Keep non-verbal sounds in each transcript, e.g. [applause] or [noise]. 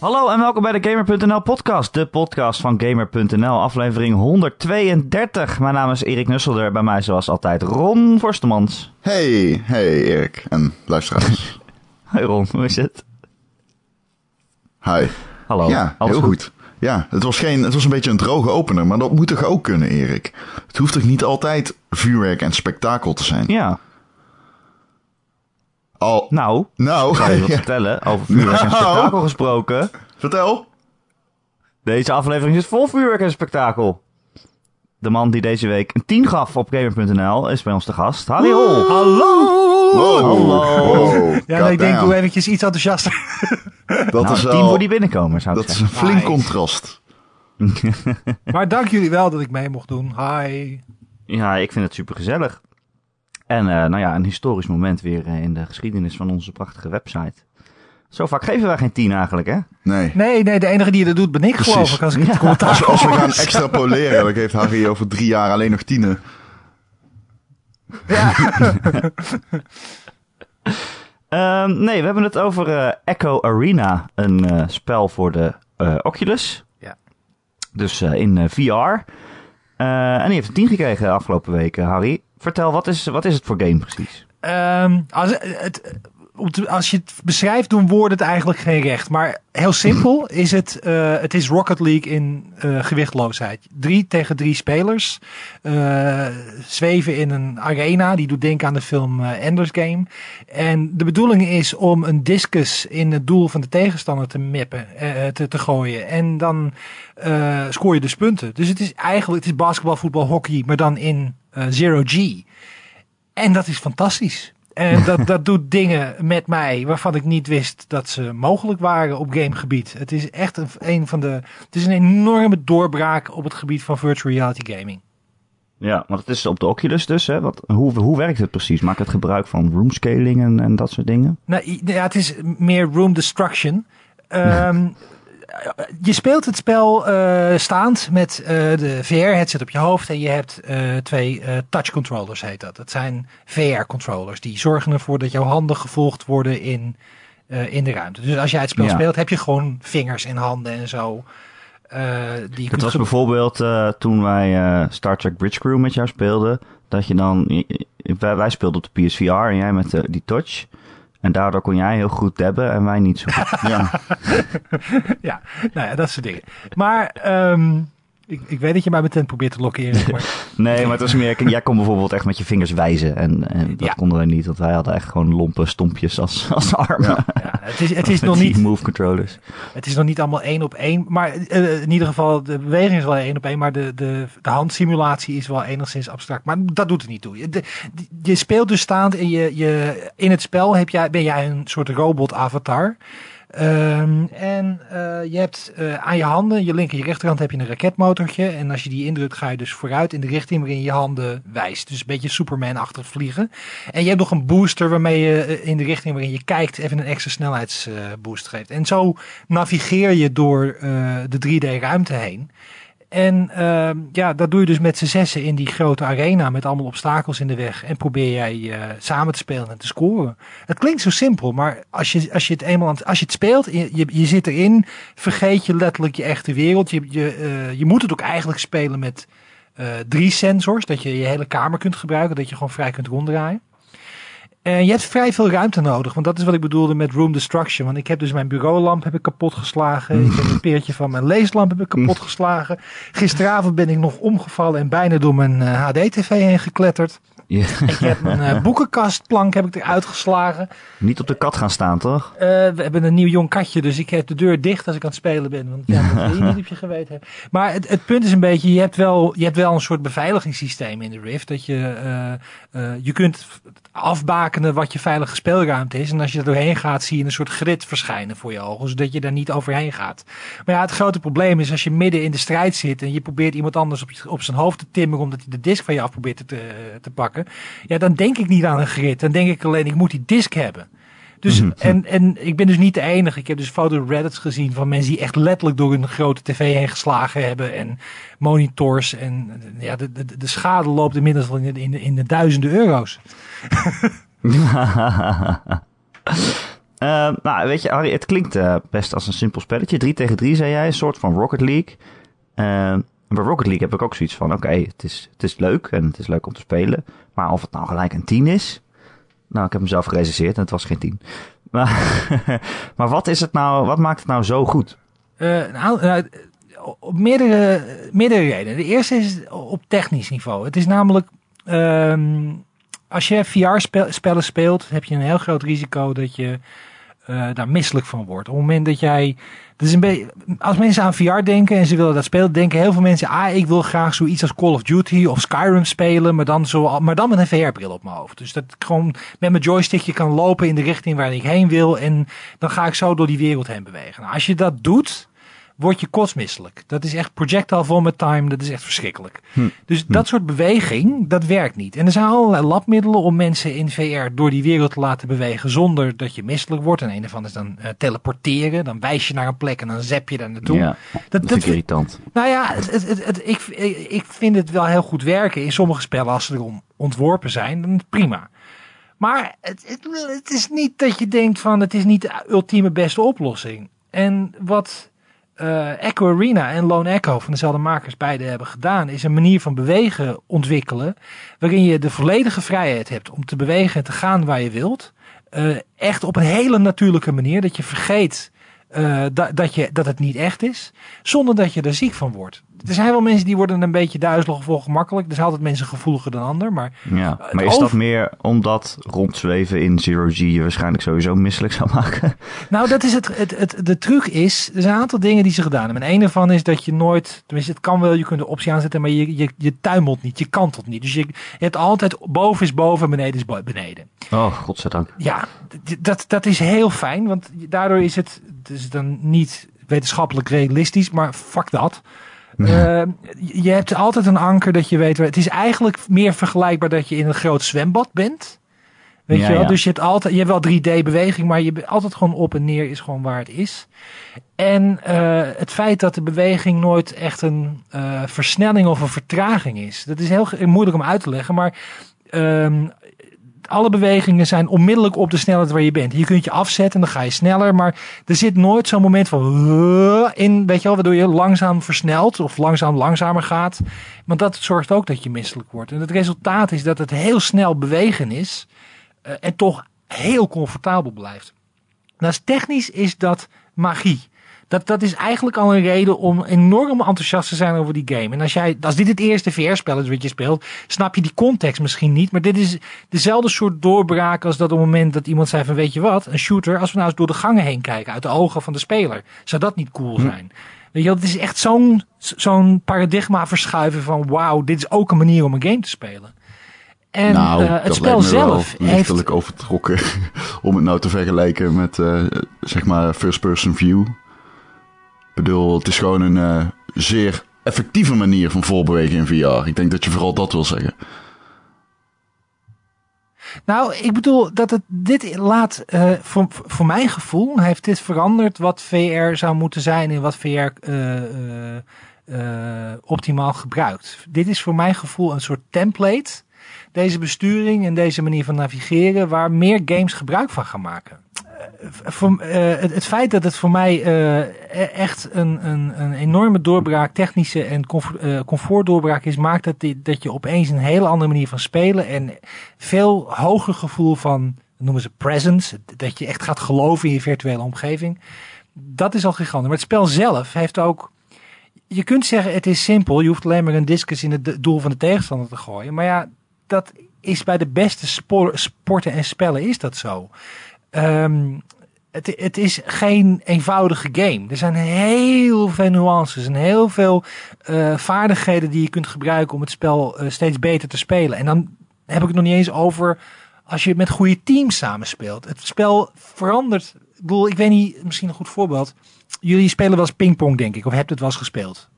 Hallo en welkom bij de Gamer.nl podcast, de podcast van Gamer.nl, aflevering 132. Mijn naam is Erik Nusselder, bij mij zoals altijd Ron Forstemans. Hey, hey Erik en luisteraars. [laughs] Hoi Ron, hoe is het? Hi. Hallo. Ja, alles heel goed? Ja, het was, geen, het was een beetje een droge opener, maar dat moet toch ook kunnen, Erik? Het hoeft toch niet altijd vuurwerk en spektakel te zijn? Ja, Al, nou, nou, ik zal je wat [laughs] ja, vertellen over vuurwerk en Nou. spektakel gesproken. vertel. Deze aflevering is vol vuurwerk en spektakel. De man die deze week een 10 gaf op Gamer.nl is bij ons te gast, Harry Hol. Hallo! Wow, Hallo. wow, Ja, nee, ik denk doe eventjes iets enthousiaster. Dat Nou, is 10 wel, voor die binnenkomer zou ik dat is een flink Nice. contrast. Maar dank jullie wel dat ik mee mocht doen. Hi. Ja, ik vind het super gezellig. En eh, nou ja, een historisch moment weer eh, in de geschiedenis van onze prachtige website. Zo vaak geven wij geen 10 eigenlijk, hè? Nee. Nee, nee, de enige die dat doet ben ik Precies. geloof ik. Als ik [laughs] Ja. het Als, als we gaan extrapoleren, dan geeft Harry over drie jaar alleen nog tienen. [laughs] Ehm, nee, we hebben het over eh, Echo Arena, een eh, spel voor de eh, Oculus. Ja. Dus eh, in VR. Eh, en die heeft een 10 gekregen afgelopen weken, Harry. Vertel, wat is, wat is het voor game precies? Ehm, als, het, als je het beschrijft, doen woorden het eigenlijk geen recht. Maar heel simpel is het, eh, het is Rocket League in eh, gewichtloosheid. Drie tegen drie spelers eh, zweven in een arena. Die doet denken aan de film Ender's Game. En de bedoeling is om een discus in het doel van de tegenstander te mippen, te, te gooien. En dan scoor je dus punten. Dus het is eigenlijk, het is basketbal, voetbal, hockey, maar dan in zero G. En dat is fantastisch. En dat, dat doet dingen met mij waarvan ik niet wist dat ze mogelijk waren op gamegebied. Het is echt een, een van de. Het is een enorme doorbraak op het gebied van virtual reality gaming. Ja, want het is op de Oculus dus, hè? Wat, hoe, hoe werkt het precies? Maakt het gebruik van roomscaling en, en dat soort dingen? Nou, ja, het is meer room destruction. Ehm, [laughs] je speelt het spel eh, staand met eh, de VR-headset op je hoofd. En je hebt eh, twee touch controllers, heet dat. Dat zijn VR-controllers. Die zorgen ervoor dat jouw handen gevolgd worden in, in de ruimte. Dus als jij het spel Ja. speelt, heb je gewoon vingers en handen en zo. die kunt was bijvoorbeeld toen wij Star Trek Bridge Crew met jou speelden. Dat je dan, wij, wij speelden op de PSVR en jij met die touch. En daardoor kon jij heel goed dabben en wij niet zo goed. [laughs] Ja, Ja, nou ja, dat soort dingen. Maar ehm, ik, ik weet dat je mij meteen probeert te lokkeren. Maar [laughs] Nee, maar het was meer, jij kon bijvoorbeeld echt met je vingers wijzen. En, en dat Ja. konden wij niet, want wij hadden echt gewoon lompe stompjes als, als armen. Ja. ja, het is, het is [laughs] nog niet move controllers. Het is nog niet allemaal één op één. Maar eh, in ieder geval, de beweging is wel één op één. Maar de, de, de handsimulatie is wel enigszins abstract. Maar dat doet er niet toe. Je, de- je speelt dus staand en je, je, in het spel heb jij, ben jij een soort robot-avatar. Ehm, en eh, je hebt eh, aan je handen, je linker en je rechterhand heb je een raketmotortje. En als je die indrukt, ga je dus vooruit in de richting waarin je handen wijst. Dus een beetje Superman-achtig vliegen. En je hebt nog een booster waarmee je eh, in de richting waarin je kijkt even een extra snelheidsboost geeft. En zo navigeer je door de 3D-ruimte heen. En ehm, ja, dat doe je dus met z'n zessen in die grote arena met allemaal obstakels in de weg. En probeer jij eh, samen te spelen en te scoren. Het klinkt zo simpel, maar als je, als je het eenmaal aan als je het speelt, je, je, je zit erin, vergeet je letterlijk je echte wereld. Je, je, eh, je moet het ook eigenlijk spelen met eh, drie sensors, dat je je hele kamer kunt gebruiken, dat je gewoon vrij kunt ronddraaien. En je hebt vrij veel ruimte nodig, want dat is wat ik bedoelde met room destruction. Want ik heb dus mijn bureaulamp heb ik kapot geslagen. Ik heb een peertje van mijn leeslamp heb ik kapot geslagen. Gisteravond ben ik nog omgevallen en bijna door mijn eh, HD-tv heen gekletterd. Ja. Ik heb mijn eh, [laughs] boekenkastplank heb ik eruit geslagen. Niet op de kat gaan staan, toch? Eh, we hebben een nieuw jong katje, dus ik heb de deur dicht als ik aan het spelen ben. Want ja, dat wil je [laughs] niet op je geweten hebben. Maar het, het punt is een beetje, je hebt, wel, je hebt wel een soort beveiligingssysteem in de Rift. Dat je, eh, je kunt afbakenen wat je veilige speelruimte is. En als je er doorheen gaat, zie je een soort grid verschijnen voor je ogen. Zodat je daar niet overheen gaat. Maar ja, het grote probleem is als je midden in de strijd zit en je probeert iemand anders op, je- op zijn hoofd te timmeren omdat hij de disk van je af probeert te, te, te Ja, dan denk ik niet aan een grid. Dan denk ik alleen, ik moet die disk hebben. Dus, en, en ik ben dus niet de enige. Ik heb dus foto Reddits gezien van mensen die echt letterlijk door een grote tv heen geslagen hebben. En monitors. En ja, de, de, de schade loopt inmiddels al in de, in de, in de duizenden euro's. [laughs] Eh, nou, weet je, Harry, het klinkt eh, best als een simpel spelletje. 3 tegen 3, zei jij. Een soort van Rocket League. Uh, bij Rocket League heb ik ook zoiets van: oké, het, is, het is leuk en het is leuk om te spelen. Maar of het nou gelijk een 10 is. Nou, ik heb hem zelf en het was geen 10. [laughs] Maar, maar wat is het nou, wat maakt het nou zo goed? nou, nou, op meerdere, meerdere redenen. De eerste is op technisch niveau. Het is namelijk. Ehm, als je VR-spellen speelt, heb je een heel groot risico dat je uh, daar misselijk van wordt. Op het moment dat jij. Dus een beetje, als mensen aan VR denken en ze willen dat spelen, denken heel veel mensen: ah, ik wil graag zoiets als Call of Duty of Skyrim spelen, maar dan, zo, maar dan met een VR-bril op mijn hoofd. Dus dat ik gewoon met mijn joystickje kan lopen in de richting waar ik heen wil en dan ga ik zo door die wereld heen bewegen. Nou, als je dat doet, word je kotsmisselijk. Dat is echt projectile vomit time, dat is echt verschrikkelijk. Hm. Dus hm. dat soort beweging, dat werkt niet. En er zijn allerlei labmiddelen om mensen in VR door die wereld te laten bewegen zonder dat je misselijk wordt. En een ervan is dan uh, teleporteren. Dan wijs je naar een plek en dan zap je daar naartoe. Ja, dat, dat, is irritant. Nou ja, het, het, het, ik, ik vind het wel heel goed werken in sommige spellen als ze erom ontworpen zijn. Dan prima. Maar het, het, is niet dat je denkt van het is niet de ultieme beste oplossing. En wat uh, Echo Arena en Lone Echo van dezelfde makers beide hebben gedaan, is een manier van bewegen ontwikkelen. Waarin je de volledige vrijheid hebt om te bewegen en te gaan waar je wilt. Uh, echt op een hele natuurlijke manier. Dat je vergeet uh, dat, dat, je, dat het niet echt is. Zonder dat je er ziek van wordt er zijn wel mensen die worden een beetje duizelig of ongemakkelijk. Er zijn altijd mensen gevoeliger dan ander. Maar, ja, maar is dat meer omdat rondzweven in Zero G je waarschijnlijk sowieso misselijk zou maken? [laughs] Nou, dat is het, het, het, de truc is, er zijn een aantal dingen die ze gedaan hebben. En een ervan is dat je nooit, tenminste het kan wel, je kunt de optie aanzetten, maar je, je, je tuimelt niet, je kantelt niet. Dus je, je hebt altijd boven is boven, beneden is beneden. Oh, godzijdank. Ja, dat, dat is heel fijn, want daardoor is het, het is dan niet wetenschappelijk realistisch, maar fuck dat. Uh, je hebt altijd een anker dat je weet. Het is eigenlijk meer vergelijkbaar dat je in een groot zwembad bent. Weet je wel? Dus je hebt altijd, je hebt wel 3D beweging, maar je bent altijd gewoon op en neer is gewoon waar het is. En uh, het feit dat de beweging nooit echt een uh, versnelling of een vertraging is. Dat is heel moeilijk om uit te leggen, maar uh, alle bewegingen zijn onmiddellijk op de snelheid waar je bent. Je kunt je afzetten en dan ga je sneller. Maar er zit nooit zo'n moment van in, weet je wel, waardoor je langzaam versnelt of langzaam langzamer gaat. Want dat zorgt ook dat je misselijk wordt. En het resultaat is dat het heel snel bewegen is uh, en toch heel comfortabel blijft. Nou, technisch is dat magie. Dat, dat is eigenlijk al een reden om enorm enthousiast te zijn over die game. En als, jij, als dit het eerste VR-spel is wat je speelt, snap je die context misschien niet. Maar dit is dezelfde soort doorbraak als dat op het moment dat iemand zei van weet je wat, een shooter, als we nou eens door de gangen heen kijken, uit de ogen van de speler, zou dat niet cool hm. zijn? Weet je, het is echt zo'n zo'n paradigma verschuiven van wauw, dit is ook een manier om een game te spelen. En nou, uh, het spel zelf heeft... overtrokken [laughs] om het nou te vergelijken met uh, zeg maar first person view bedoel, het is gewoon een uh, zeer effectieve manier van voorbewegen in VR. Ik denk dat je vooral dat wil zeggen. Nou, ik bedoel dat het dit laat, uh, voor, voor mijn gevoel, heeft dit veranderd wat VR zou moeten zijn en wat VR uh, optimaal gebruikt. Dit is voor mijn gevoel een soort template, deze besturing en deze manier van navigeren, waar meer games gebruik van gaan maken. Voor, uh, het, feit dat het voor mij uh, echt een, een, een, enorme doorbraak, technische en comfort, comfortdoorbraak is, maakt dat, dat je opeens een hele andere manier van spelen en veel hoger gevoel van, noemen ze presence, dat je echt gaat geloven in je virtuele omgeving. Dat is al gigantisch. Maar het spel zelf heeft ook, je kunt zeggen het is simpel, je hoeft alleen maar een discus in het doel van de tegenstander te gooien. Maar ja, dat is bij de beste sporten en spellen is dat zo. Um, het, het, is geen eenvoudige game. Er zijn heel veel nuances en heel veel uh, vaardigheden die je kunt gebruiken om het spel uh, steeds beter te spelen. En dan heb ik het nog niet eens over als je met goede teams samenspeelt. Het spel verandert. Ik bedoel, ik weet niet, misschien een goed voorbeeld. Jullie spelen wel eens pingpong, denk ik, of hebt het wel eens gespeeld?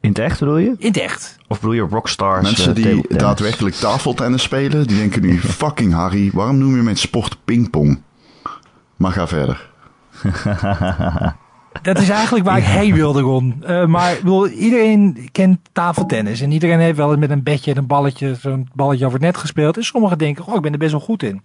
In het echt bedoel je? In het echt. Of bedoel je Rockstars? Mensen uh, die daadwerkelijk tafeltennis spelen, die denken nu, [laughs] fucking Harry, waarom noem je mijn sport pingpong? Maar ga verder. [laughs] dat is eigenlijk waar ik heen wilde, Ron. Uh, maar bedoel, iedereen kent tafeltennis. En iedereen heeft wel eens met een bedje en een balletje, zo'n balletje over het net gespeeld. En sommigen denken, oh, ik ben er best wel goed in.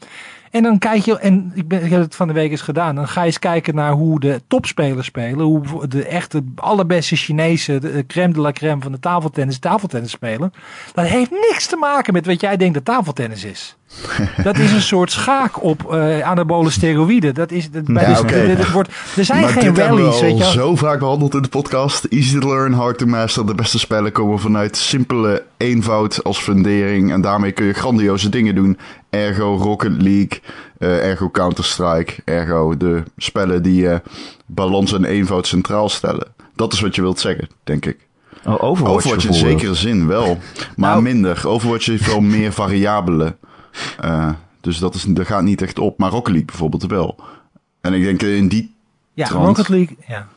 En dan kijk je, en ik, ben, ik heb het van de week eens gedaan. Dan ga je eens kijken naar hoe de topspelers spelen. Hoe de echte allerbeste Chinese, de crème de la crème van de tafeltennis, tafeltennis spelen. Dat heeft niks te maken met wat jij denkt dat tafeltennis is. [laughs] dat is een soort schaak op uh, anabole steroïden. Dat is, dat, bij ja, okay. de, wordt, er zijn maar geen rallies. Weet je zo vaak behandeld in de podcast. Easy to learn, hard to master. De beste spellen komen vanuit simpele eenvoud als fundering. En daarmee kun je grandioze dingen doen. Ergo Rocket League, uh, ergo Counter-Strike, ergo de spellen die uh, balans en eenvoud centraal stellen. Dat is wat je wilt zeggen, denk ik. Oh, Overwatch, Overwatch in zekere zin wel, maar nou, minder. Overwatch heeft wel [laughs] meer variabelen. Uh, dus dat, is, dat gaat niet echt op. Maar Rocket League bijvoorbeeld wel. En ik denk in die Ja, trant, Rocket League, ja.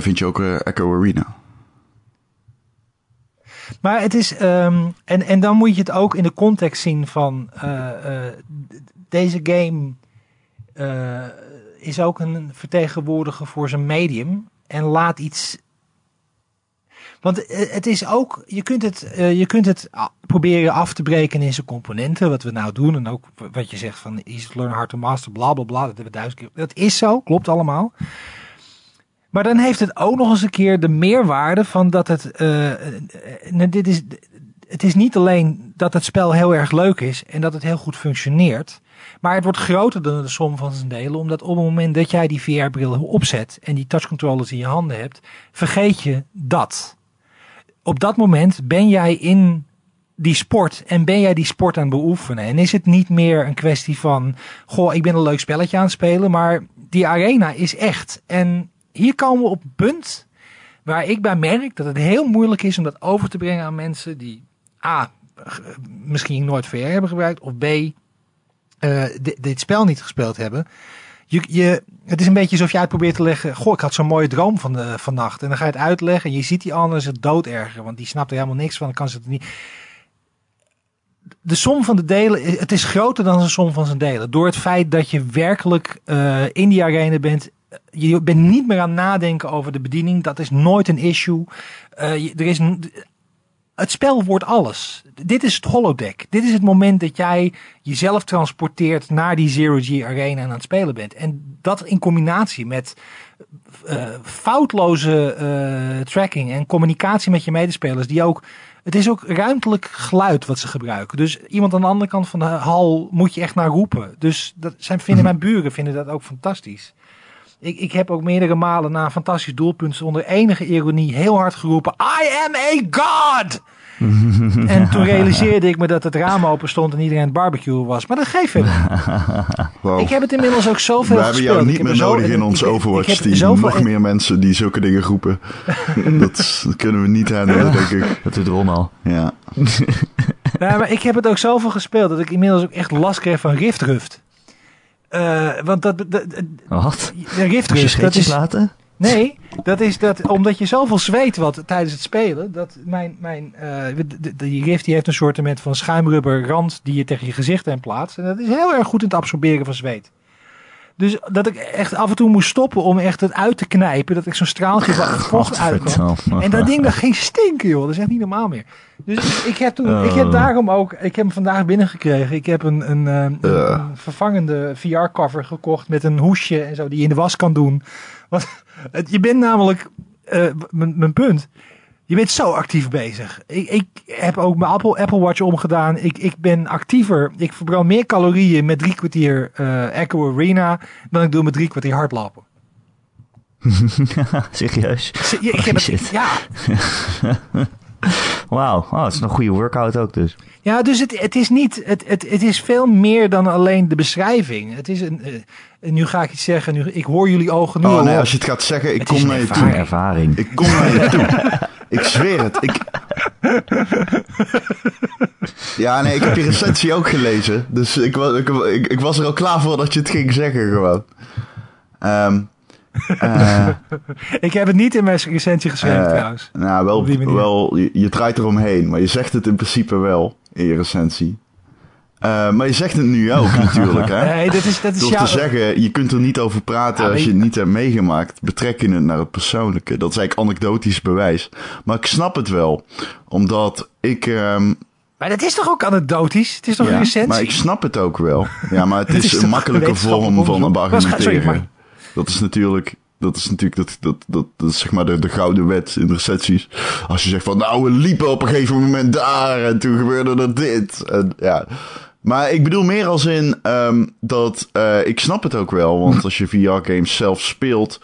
vind je ook Echo Arena. Maar het is, um, en, en dan moet je het ook in de context zien van uh, uh, deze game uh, is ook een vertegenwoordiger voor zijn medium en laat iets. Want het is ook, je kunt het, je kunt het proberen af te breken in zijn componenten, wat we nou doen. En ook wat je zegt van to learn, hard to master, bla bla bla. Dat hebben we duizend keer. Dat is zo, klopt allemaal. Maar dan heeft het ook nog eens een keer de meerwaarde van dat het. Uh, dit is, het is niet alleen dat het spel heel erg leuk is en dat het heel goed functioneert. Maar het wordt groter dan de som van zijn delen. Omdat op het moment dat jij die VR-bril opzet en die touchcontrollers in je handen hebt, vergeet je dat. Op dat moment ben jij in die sport en ben jij die sport aan het beoefenen. En is het niet meer een kwestie van, goh, ik ben een leuk spelletje aan het spelen, maar die arena is echt. En hier komen we op een punt waar ik bij merk dat het heel moeilijk is om dat over te brengen aan mensen die A. misschien nooit VR hebben gebruikt, of B. Uh, dit, spel niet gespeeld hebben. Je, je, het is een beetje alsof jij het probeert te leggen. Goh, ik had zo'n mooie droom van de, vannacht. En dan ga je het uitleggen. En je ziet die anders het dood erger. Want die snapt er helemaal niks van. Dan kan ze het niet. De som van de delen. Het is groter dan de som van zijn delen. Door het feit dat je werkelijk uh, in die arena bent je bent niet meer aan nadenken over de bediening. Dat is nooit een issue. Uh, er is het spel wordt alles. Dit is het holodeck. Dit is het moment dat jij jezelf transporteert naar die Zero G Arena en aan het spelen bent. En dat in combinatie met uh, foutloze uh, tracking en communicatie met je medespelers, die ook. Het is ook ruimtelijk geluid wat ze gebruiken. Dus iemand aan de andere kant van de hal moet je echt naar roepen. Dus dat zijn, vinden mhm. mijn buren vinden dat ook fantastisch. Ik, ik heb ook meerdere malen na een fantastisch doelpunt zonder enige ironie heel hard geroepen: I am a god! [laughs] en toen realiseerde ik me dat het raam open stond en iedereen het barbecue was. Maar dat geeft het. [laughs] Ik heb het inmiddels ook zoveel We hebben jou niet meer nodig in ons Overwatch-team. Nog meer mensen die zulke dingen roepen. [laughs] dat, kunnen we niet handelen, denk ik. Dat doet Ron al. Ja. ja. Maar ik heb het ook zoveel gespeeld dat ik inmiddels ook echt last kreeg van Riftruft. Uh, want dat, dat, Wat? Dat is laten? Nee, dat is dat omdat je zoveel zweet wat tijdens het spelen. Dat mijn, mijn uh, die rift die heeft een soort van schuimrubber rand die je tegen je gezicht en plaatst. En dat is heel erg goed in het absorberen van zweet. Dus dat ik echt af en toe moest stoppen om echt het uit te knijpen. Dat ik zo'n straaltje van vocht uitkwam. En dat ding dat ging stinken joh. Dat is echt niet normaal meer. Dus ik heb, toen, ik heb oh. daarom ook, ik heb hem vandaag binnengekregen. Ik heb een, een, eh, een, vervangende VR-cover gekocht met een hoesje en zo die je in de was kan doen. Want [laughs] je bent namelijk, uh, mijn punt, je bent zo actief bezig. Ik, ik heb ook mijn Apple, Apple Watch omgedaan. Ik, ik ben actiever. Ik verbrand meer calorieën met drie kwartier uh, Echo Arena dan ik doe met drie kwartier hardlopen. [laughs] Serieus? Ja, ik heb het, ja. [laughs] Wauw, oh, het is een goede workout ook dus. Ja, dus het, het is niet, het, het, het is veel meer dan alleen de beschrijving. Het is een, uh, nu ga ik iets zeggen, nu, ik hoor jullie ogen nu Oh nee, als je het gaat zeggen, ik kom naar je toe. ervaring. Ik kom naar je [laughs] toe. Ik zweer het. Ik... Ja, nee, ik heb je recensie ook gelezen. Dus ik, ik, ik, ik was er al klaar voor dat je het ging zeggen gewoon. Um, uh, [laughs] ik heb het niet in mijn recensie geschreven uh, trouwens. Nou, wel, wel je, je draait eromheen, maar je zegt het in principe wel in je recensie. Eh, maar je zegt het nu ook [laughs] natuurlijk, hè? Nee, dat is, dat is Door jouw... te zeggen, je kunt er niet over praten Ja, als je het niet hebt meegemaakt. Betrek je het naar het persoonlijke. Dat is eigenlijk anekdotisch bewijs. Maar ik snap het wel. Omdat ik... ehm, Maar dat is toch ook anekdotisch? Het is toch een recensie? maar ik snap het ook wel. [laughs] Ja, maar het is, is een makkelijke vorm van argumenteren. Sorry, maar- Dat is natuurlijk... Dat is natuurlijk dat, dat, dat, dat is zeg maar de, de gouden wet in recensies. Als je zegt van nou, we liepen op een gegeven moment daar en toen gebeurde er dit. En, ja. Maar ik bedoel meer als in ehm, dat eh, ik snap het ook wel. Want [laughs] als je VR-games zelf speelt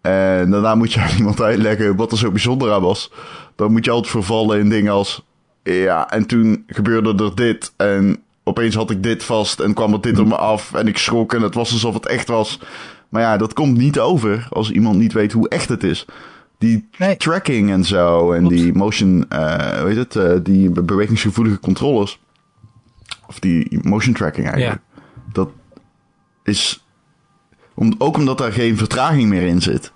en daarna moet je aan [laughs] iemand uitleggen wat er zo bijzonder aan was. Dan moet je altijd vervallen in dingen als ja, en toen gebeurde er dit en opeens had ik dit vast en kwam er dit op me af en ik schrok en het was alsof het echt was. Maar ja, dat komt niet over als iemand niet weet hoe echt het is. Die Nee. tracking en zo en Klopt. die motion, eh weet het, eh, die be- bewegingsgevoelige controllers. Of die motion tracking eigenlijk. Dat is, om, ook omdat daar geen vertraging meer in zit,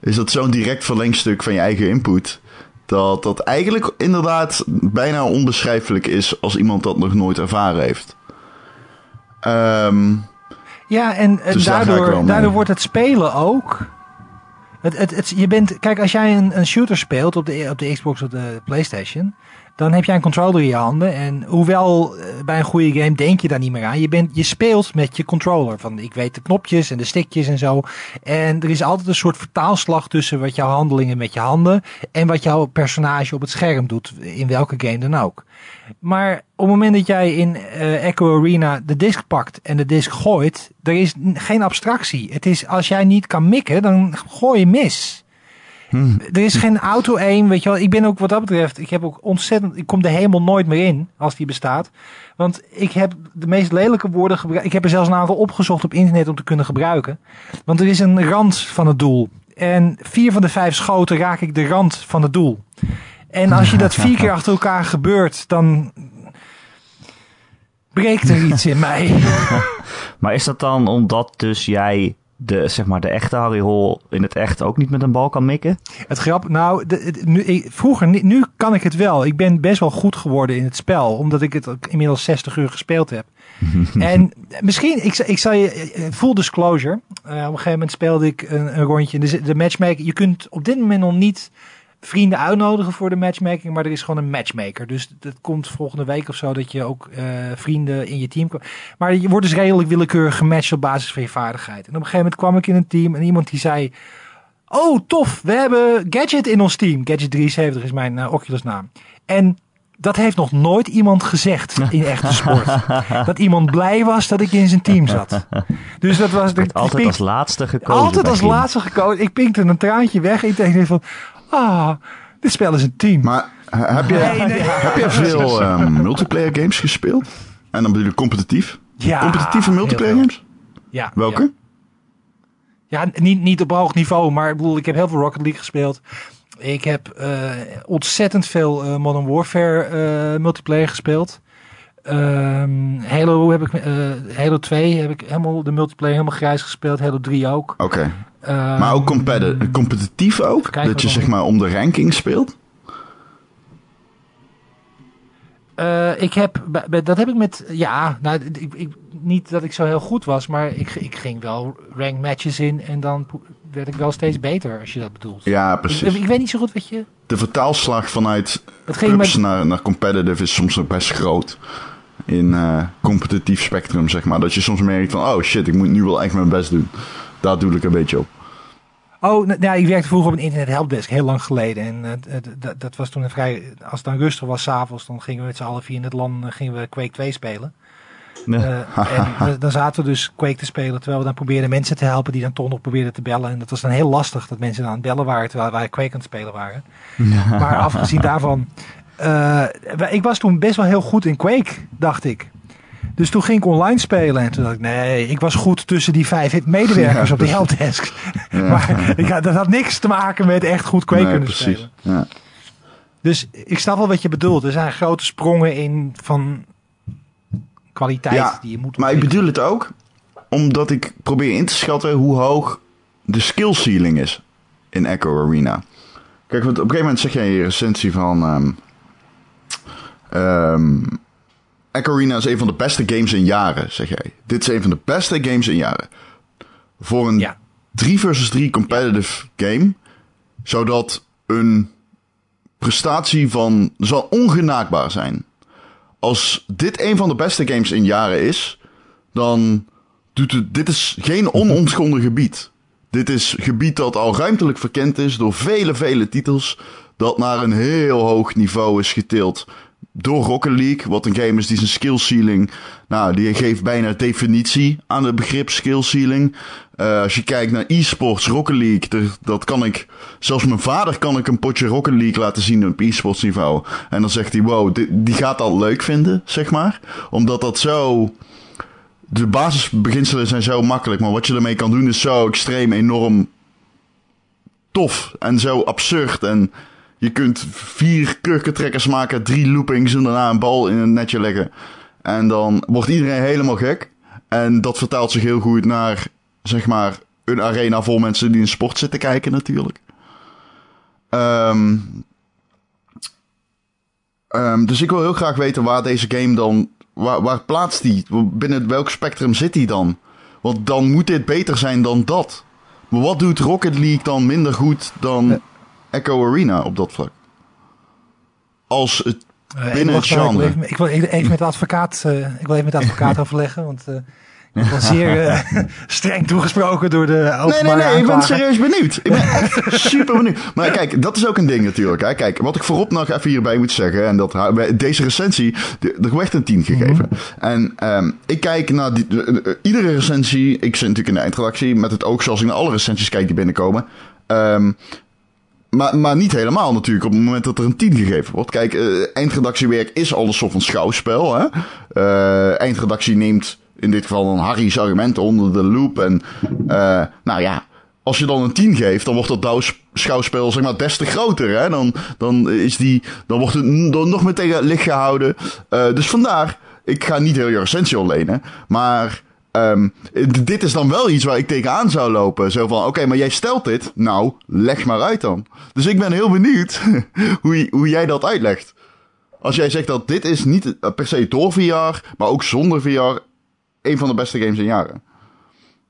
is dat zo'n direct verlengstuk van je eigen input. Dat dat eigenlijk inderdaad bijna onbeschrijfelijk is als iemand dat nog nooit ervaren heeft. Ehm, Ja, en, en Dus daardoor, daardoor wordt het spelen ook. Het, het, het, je bent, kijk, als jij een, een shooter speelt op de, op de Xbox of de PlayStation, dan heb jij een controller in je handen. En hoewel eh, bij een goede game denk je daar niet meer aan. Je, bent, je speelt met je controller. Van ik weet de knopjes en de stickjes en zo. En er is altijd een soort vertaalslag tussen wat jouw handelingen met je handen en wat jouw personage op het scherm doet. In welke game dan ook. Maar op het moment dat jij in eh, Echo Arena de disc pakt en de disc gooit, er is geen abstractie. Het is als jij niet kan mikken, dan gooi je mis. Er is geen auto-aim, weet je wel. Ik ben ook wat dat betreft, ik heb ook ontzettend, ik kom de hemel nooit meer in als die bestaat. Want ik heb de meest lelijke woorden gebruikt. Ik heb er zelfs een aantal opgezocht op internet om te kunnen gebruiken. Want er is een rand van het doel. En vier van de vijf schoten raak ik de rand van het doel. En als je dat vier keer [laughs] achter elkaar gebeurt, dan breekt er iets in mij. [laughs] Maar is dat dan omdat dus jij de, zeg maar, de echte Harry Hole in het echt ook niet met een bal kan mikken? Het grap, nou, de, nu, ik- vroeger, nu kan ik het wel. Ik ben best wel goed geworden in het spel, omdat ik het ook inmiddels 60 uur gespeeld heb. [laughs] en misschien, ik, ik zal je, eh, full disclosure, eh, op een gegeven moment speelde ik een, een rondje. De, de matchmaker, je kunt op dit moment nog niet vrienden uitnodigen voor de matchmaking, maar er is gewoon een matchmaker. Dus dat komt volgende week of zo dat je ook eh, vrienden in je team kan. Maar je wordt dus redelijk willekeurig gematcht op basis van je vaardigheid. En op een gegeven moment kwam ik in een team en iemand die zei: Oh, tof, we hebben Gadget in ons team. Gadget 73 is mijn eh, Oculus naam. En dat heeft nog nooit iemand gezegd in echte sport. [laughs] dat iemand blij was dat ik in zijn team zat. Dus dat was... ik Altijd pink- als laatste gekozen. altijd als laatste gekozen. Ik pinkte een traantje weg. Ik dacht van... Ah, dit spel is een team. maar eh, heb je, Nee, nee. heb je veel [laughs] ehm, multiplayer games gespeeld? En dan bedoel ik competitief? Ja, Competitieve multiplayer games? Ja, Welke? Ja, Ja, niet, niet op hoog niveau, maar ik bedoel, ik heb heel veel Rocket League gespeeld. Ik heb eh, ontzettend veel eh, Modern Warfare eh, multiplayer gespeeld. Ehm, Halo heb ik, eh, Halo 2 heb ik helemaal de multiplayer helemaal grijs gespeeld. Halo 3 ook. Oké. Ehm, Maar ook competi- competitief ook? dat je zeg maar om de ranking speelt? Eh, ik heb, dat heb ik met, ja, nou, ik, ik, niet dat ik zo heel goed was, maar ik, ik ging wel rank matches in en dan werd ik wel steeds beter, als je dat bedoelt. Ja, precies. ik weet niet zo goed wat je, De vertaalslag vanuit pubs met, naar, naar competitive is soms nog best groot. In eh, competitief spectrum, zeg maar. Dat je soms merkt van, oh shit, ik moet nu wel echt mijn best doen. Daar doe ik een beetje op. oh, nou, ja, ik werkte vroeger op een internet helpdesk, heel lang geleden. En eh, dat was toen een vrij, als het dan rustig was s'avonds, dan gingen we met z'n allen via in het land, eh, gingen we Quake 2 spelen. Ja. Eh, [laughs] en dan- dan zaten we dus Quake te spelen, terwijl we dan probeerden mensen te helpen die dan toch nog probeerden te bellen. En dat was dan heel lastig dat mensen dan aan het bellen waren, terwijl wij Quake aan het spelen waren. Maar afgezien daarvan, ik was toen best wel heel goed in Quake, dacht ik. Dus toen ging ik online spelen en toen dacht ik, nee, ik was goed tussen die vijf medewerkers Ja, op de helpdesk. [laughs] Maar ik had, dat had niks te maken met echt goed Quake Nee, kunnen precies. spelen. Ja. Dus ik snap wel wat je bedoelt. Er zijn grote sprongen in van kwaliteit Ja, die je moet Maar ik bedoel het ook omdat ik probeer in te schatten hoe hoog de skill ceiling is in Echo Arena. Kijk, want op een gegeven moment zeg jij in je recensie van... ehm, ehm, Echo Arena is een van de beste games in jaren, zeg jij. Dit is een van de beste games in jaren. Voor een Ja. 3 versus 3 competitive game, zodat een prestatie van zal ongenaakbaar zijn. Als dit een van de beste games in jaren is, dan doet het, dit is geen [laughs] onontgonnen gebied. Dit is gebied dat al ruimtelijk verkend is door vele, vele titels. Dat naar een heel hoog niveau is getild door Rocket League. Wat een game is die zijn skill ceiling. Nou, die geeft bijna definitie aan het begrip skill ceiling. Eh, als je kijkt naar e-sports, Rocket League, er- dat kan ik. Zelfs mijn vader kan ik een potje Rocket League laten zien op e-sports niveau. En dan zegt hij: wow, di- die gaat dat leuk vinden, zeg maar. Omdat dat zo de basisbeginselen zijn zo makkelijk, maar wat je ermee kan doen is zo extreem enorm tof en zo absurd. En je kunt vier kurkentrekkers maken, drie loopings en daarna een bal in een netje leggen. En dan wordt iedereen helemaal gek. En dat vertaalt zich heel goed naar, zeg maar, een arena vol mensen die een sport zitten kijken natuurlijk. Ehm, ehm, dus ik wil heel graag weten waar deze game dan Waar, waar plaatst die? Binnen welk spectrum zit die dan? Want dan moet dit beter zijn dan dat. Maar wat doet Rocket League dan minder goed dan Echo Arena op dat vlak? Als het Eh, binnen het maar, ik wil even- Ik wil even even met de advocaat, eh, ik wil even met de advocaat [laughs] overleggen, want eh, ik ben zeer eh, [laughs] streng toegesproken door de Nee, nee, nee, ik ben serieus benieuwd. Ik ben echt [laughs] super benieuwd. Maar kijk, dat is ook een ding natuurlijk. Hè. Kijk, wat ik voorop nog even hierbij moet zeggen, en dat deze recensie, er werd een 10 gegeven. En ehm, ik kijk naar die, eh, eh, iedere recensie, ik zit natuurlijk in de eindredactie, met het oog zoals ik naar alle recensies kijk die binnenkomen. Ehm, maar, maar niet helemaal natuurlijk op het moment dat er een 10 gegeven wordt. Kijk, eh, eindredactiewerk is al een soort van schouwspel. Hè? Eh, eindredactie neemt in dit geval dan Harry's argumenten onder de loep. En eh, nou ja, als je dan een 10 geeft, dan wordt dat schouwspel zeg maar des te groter. Hè? Dan, dan, is die, dan wordt het dan nog meer tegen licht gehouden. Eh, dus vandaar, ik ga niet heel je recensie ontlenen. Maar ehm, dit is dan wel iets waar ik tegenaan zou lopen. Zo van, oké, maar jij stelt dit. Nou, leg maar uit dan. Dus ik ben heel benieuwd [laughs] hoe, hoe jij dat uitlegt. Als jij zegt dat dit is niet eh, per se door VR, maar ook zonder VR een van de beste games in jaren.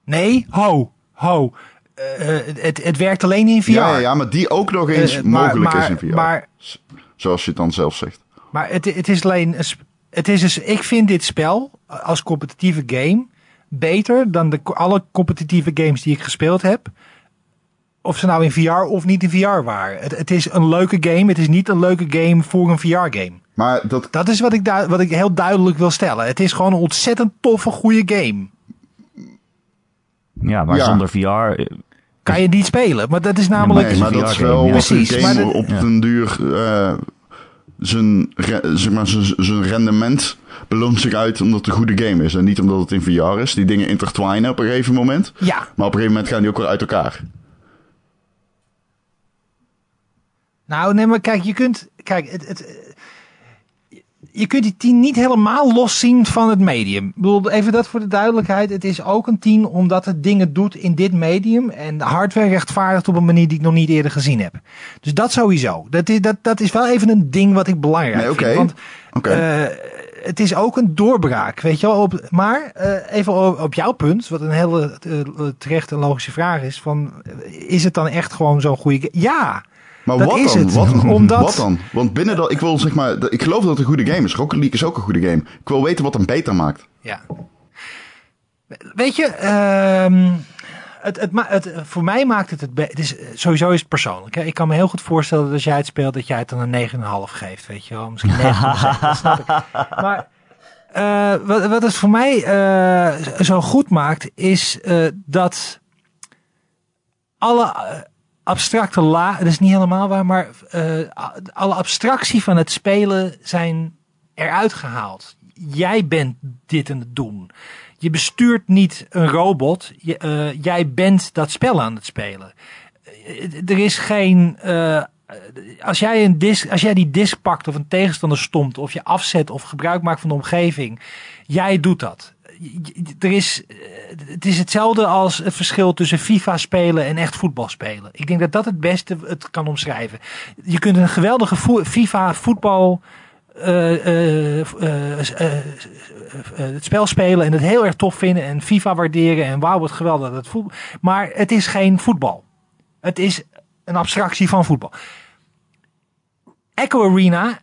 Nee, ho, ho. Eh, eh, het, het werkt alleen in VR. Ja, ja, maar die ook nog eens maar- mogelijk maar- is in VR. Maar, Zoals je het dan zelf zegt. maar het, het is alleen. Het is dus, ik vind dit spel als competitieve game beter dan de, alle competitieve games die ik gespeeld heb. Of ze nou in VR of niet in VR waren. Het, het is een leuke game. Het is niet een leuke game voor een VR-game. Maar dat, Dat is wat ik, du- wat ik heel duidelijk wil stellen. Het is gewoon een ontzettend toffe, goede game. Ja, maar Ja. zonder VR... eh, Kan je niet spelen. Maar dat is namelijk. nee, maar dat is wel ja. een Precies, maar game dat- op Ja. den duur eh, zijn, zeg maar, zijn, zijn rendement beloont zich uit omdat het een goede game is. En niet omdat het in VR is. Die dingen intertwinen op een gegeven moment. Ja, Maar op een gegeven moment gaan die ook weer uit elkaar. Nou, nee, maar kijk, je kunt, kijk, het, het, je kunt die 10 niet helemaal loszien van het medium. Ik bedoel, even dat voor de duidelijkheid. Het is ook een 10 omdat het dingen doet in dit medium. En de hardware rechtvaardigt op een manier die ik nog niet eerder gezien heb. Dus dat sowieso. Dat is, dat, dat is wel even een ding wat ik belangrijk Nee, vind. Want Oké. eh, het is ook een doorbraak, weet je wel. Op, maar eh, even op, op jouw punt, wat een hele uh, terechte en logische vraag is. Van, eh, is het dan echt gewoon zo'n goede... Ja, Maar Dat wat is dan? het. Wat, [laughs] Omdat- wat dan? Want binnen dat, ik wil zeg maar, ik geloof dat het een goede game is. Rocket League is ook een goede game. Ik wil weten wat hem beter maakt. Ja. Weet je, ehm, het, het, ma- het, voor mij maakt het het, het is, sowieso is het persoonlijk. Hè? Ik kan me heel goed voorstellen dat als jij het speelt, dat jij het dan een 9,5 geeft. Weet je wel, misschien 9,7. dat [laughs] snap ik. Maar eh, wat, wat het voor mij eh, zo goed maakt, is eh, dat alle eh, abstracte la, dat is niet helemaal waar, maar eh, alle abstractie van het spelen zijn eruit gehaald. Jij bent dit aan het doen. Je bestuurt niet een robot. Je, eh, jij bent dat spel aan het spelen. Eh, Er is geen. als, jij een disc, als jij die disc pakt of een tegenstander stomt, of je afzet of gebruik maakt van de omgeving, jij doet dat. Je- Er is, eh, het is hetzelfde als het verschil tussen FIFA spelen en echt voetbal spelen. Ik denk dat dat het beste het kan omschrijven. Je kunt een geweldige FIFA voetbal eh, eh, eh, eh, eh, eh, het spel spelen en het heel erg tof vinden en FIFA waarderen en wauw wat geweldig dat voetbal. Maar het is geen voetbal. Het is een abstractie van voetbal. Echo Arena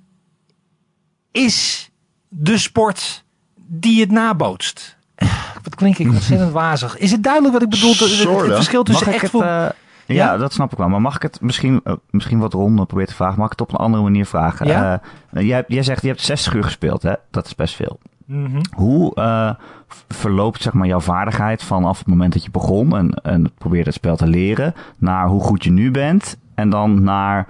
is de sport die het nabootst. [sighs] Wat klink ik ontzettend wazig. Is het duidelijk wat ik bedoel? Het, verschil tussen echt het... eh, ja, Ja? dat snap ik wel. Maar mag ik het misschien, eh, misschien wat ronder proberen te vragen? Mag ik het op een andere manier vragen? Ja? Eh, jij, jij zegt, je hebt 60 uur gespeeld, hè? Dat is best veel. Mhm. Hoe verloopt zeg maar, jouw vaardigheid vanaf het moment dat je begon en, en probeerde het spel te leren, naar hoe goed je nu bent en dan naar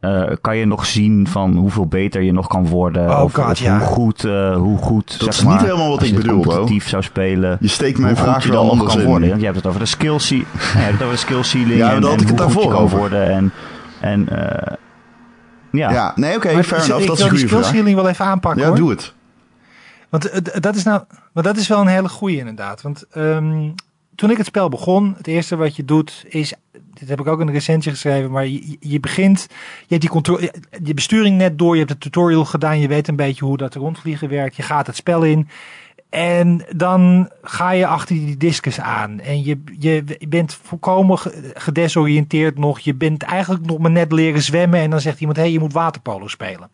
eh, kan je nog zien van hoeveel beter je nog kan worden Oh of, God, of ja. hoe goed, eh, hoe goed Dat zeg is niet maar, helemaal wat als ik bedoel, competitief zou spelen. Je steekt mijn vraag je dan nog anders kan in. worden. Want je hebt het over de skill, ce- nee, [laughs] je hebt het over de skill ceiling Ja, en, daar had en ik het daarvoor kan over. worden en, en eh, ja. Ja, nee, oké, Maar fair ik enough. Dat is wil die vraag. skillceiling wel even aanpakken Ja, hoor. doe het. Want dat is nou, maar dat is wel een hele goeie inderdaad. Want ehm, toen ik het spel begon, het eerste wat je doet is, dit heb ik ook in een recensie geschreven, maar je, je begint, je hebt die controle, je besturing net door, je hebt de tutorial gedaan, je weet een beetje hoe dat rondvliegen werkt, je gaat het spel in. En dan ga je achter die discus aan. En je, je bent volkomen ge- gedesoriënteerd nog. Je bent eigenlijk nog maar net leren zwemmen. En dan zegt iemand, hé, hey, je moet waterpolo spelen.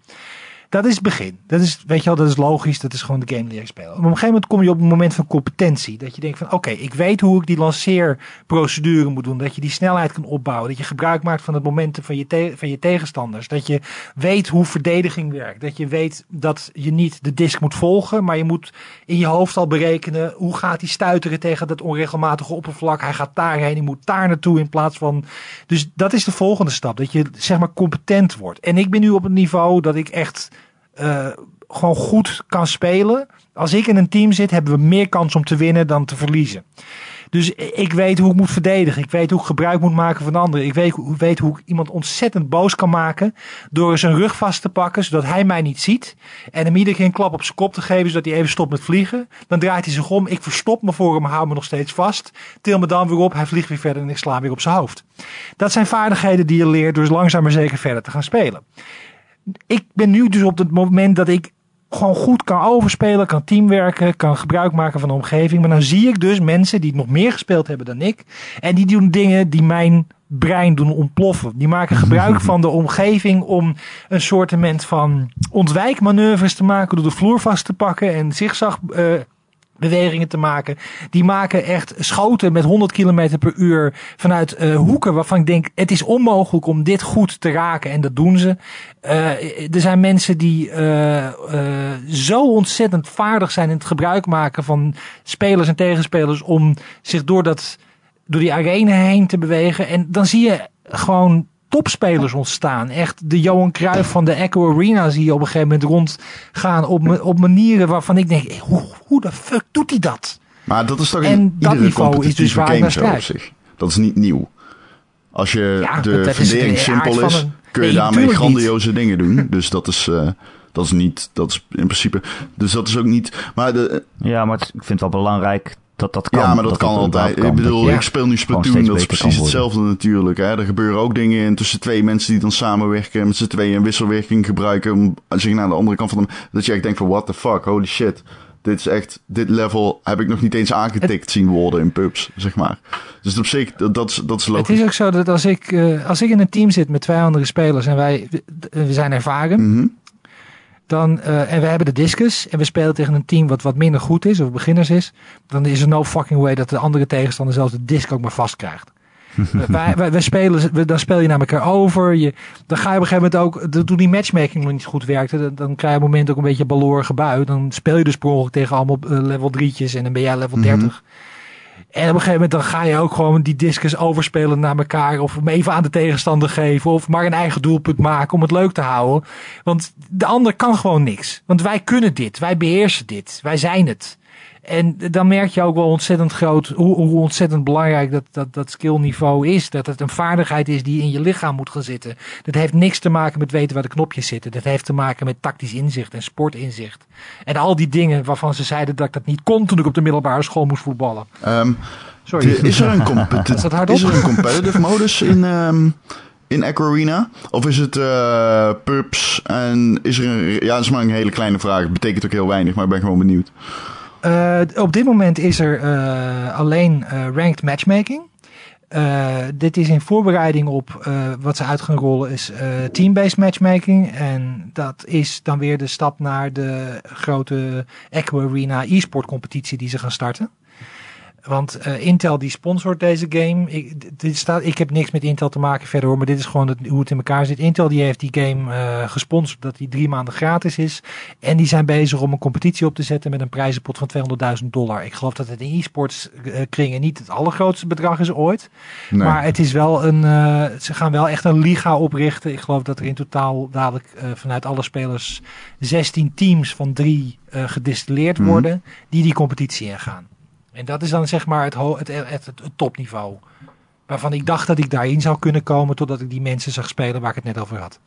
Dat is het begin. Dat is, weet je wel, dat is logisch. Dat is gewoon de game leren spelen. Op een gegeven moment kom je op een moment van competentie. Dat je denkt van, oké, ik weet hoe ik die lanceerprocedure moet doen. Dat je die snelheid kan opbouwen. Dat je gebruik maakt van het momentum van je, van je tegenstanders. Dat je weet hoe verdediging werkt. Dat je weet dat je niet de disc moet volgen. Maar je moet in je hoofd al berekenen. Hoe gaat hij stuiteren tegen dat onregelmatige oppervlak. Hij gaat daarheen. Hij moet daar naartoe in plaats van... Dus dat is de volgende stap. Dat je zeg maar competent wordt. En ik ben nu op het niveau dat ik echt eh, gewoon goed kan spelen. Als ik in een team zit, hebben we meer kans om te winnen dan te verliezen. Dus ik weet hoe ik moet verdedigen. Ik weet hoe ik gebruik moet maken van anderen. Ik weet, weet hoe ik iemand ontzettend boos kan maken. Door zijn rug vast te pakken, zodat hij mij niet ziet. En hem iedere keer een klap op zijn kop te geven, zodat hij even stopt met vliegen. Dan draait hij zich om. Ik verstop me voor hem, hou me nog steeds vast. Til me dan weer op. Hij vliegt weer verder en ik sla weer op zijn hoofd. Dat zijn vaardigheden die je leert door langzaam maar zeker verder te gaan spelen ik ben nu dus op het moment dat ik gewoon goed kan overspelen, kan teamwerken, kan gebruik maken van de omgeving. Maar dan zie ik dus mensen die nog meer gespeeld hebben dan ik. En die doen dingen die mijn brein doen ontploffen. Die maken gebruik [laughs] van de omgeving om een soortement van ontwijkmanoeuvres te maken door de vloer vast te pakken en zigzag eh, bewegingen te maken. Die maken echt schoten met 100 km per uur vanuit eh, hoeken waarvan ik denk, het is onmogelijk om dit goed te raken. En dat doen ze. Eh, er zijn mensen die eh, zo ontzettend vaardig zijn in het gebruik maken van spelers en tegenspelers om zich door, dat, door die arena heen te bewegen. En dan zie je gewoon topspelers ontstaan. Echt de Johan Cruijff van de Echo Arena zie je op een gegeven moment rondgaan op, op manieren waarvan ik denk, hoe, hoe de fuck doet hij dat? Maar dat is toch in En dat iedere niveau is competitieve dus waar game zo op zich. Dat is niet nieuw. Als je Ja, de fundering simpel is, een- kun je Nee, daarmee niet. grandioze dingen doen. [laughs] Dus dat is, eh, dat is niet, dat is in principe, dus dat is ook niet, maar de, Ja, maar het- ik vind het wel belangrijk dat dat kan. ja, maar dat, kan het altijd. kan. Ik bedoel, ik speel nu Splatoon, dat is precies hetzelfde natuurlijk. Hè. Er gebeuren ook dingen in tussen twee mensen die dan samenwerken en met z'n tweeën een wisselwerking gebruiken om zich naar de andere kant van de, dat je echt denkt van what the fuck, holy shit. Dit is echt, dit level heb ik nog niet eens aangetikt zien worden in pubs, zeg maar. Dus op zich, dat, dat, is, dat is Het logisch. is ook zo dat als ik, eh, als ik in een team zit met twee andere spelers en wij we zijn ervaren, Mhm. Dan, eh, en we hebben de discus en we spelen tegen een team wat wat minder goed is of beginners is, dan is er no fucking way dat de andere tegenstander zelfs de disc ook maar vast krijgt. [laughs] wij, wij, wij spelen, we- dan speel je naar elkaar over. Je, dan ga je op een gegeven moment ook, toen die matchmaking nog niet goed werkte, dan, dan krijg je op een moment ook een beetje balorige bui. Dan speel je dus per tegen allemaal eh, level drietjes en dan ben jij level 30. En op een gegeven moment dan ga je ook gewoon die discus overspelen naar elkaar. Of hem even aan de tegenstander geven. Of maar een eigen doelpunt maken om het leuk te houden. Want de ander kan gewoon niks. Want wij kunnen dit. Wij beheersen dit. Wij zijn het. En dan merk je ook wel ontzettend groot hoe, hoe ontzettend belangrijk dat, dat, dat skillniveau is. Dat het een vaardigheid is die in je lichaam moet gaan zitten. Dat heeft niks te maken met weten waar de knopjes zitten. Dat heeft te maken met tactisch inzicht en sportinzicht. En al die dingen waarvan ze zeiden dat ik dat niet kon toen ik op de middelbare school moest voetballen. Ehm, Sorry. de- is, er een Is competi- [laughs] dat hardop? is er een competitive modus in, ehm, in Arena? Of is het eh pubs en is er een... Ja, dat is maar een hele kleine vraag. Het betekent ook heel weinig, maar ik ben gewoon benieuwd. Eh, op dit moment is er eh, alleen eh, ranked matchmaking. Dit is in voorbereiding op wat ze uit gaan rollen is team-based matchmaking. En dat is dan weer de stap naar de grote Echo Arena e-sport competitie die ze gaan starten. Want eh, Intel die sponsort deze game. Ik, dit staat, ik heb niks met Intel te maken verder hoor, maar dit is gewoon het, hoe het in elkaar zit. Intel die heeft die game eh, gesponsord dat die drie maanden gratis is. En die zijn bezig om een competitie op te zetten met een prijzenpot van 200.000 dollar. Ik geloof dat het in e-sports eh, kringen niet het allergrootste bedrag is ooit. Nee. Maar het is wel een, ze gaan wel echt een liga oprichten. Ik geloof dat er in totaal dadelijk vanuit alle spelers 16 teams van drie gedistilleerd Mhm. worden die die competitie ingaan. En dat is dan zeg maar het, het, het, het, het topniveau. Waarvan ik dacht dat ik daarin zou kunnen komen totdat ik die mensen zag spelen waar ik het net over had.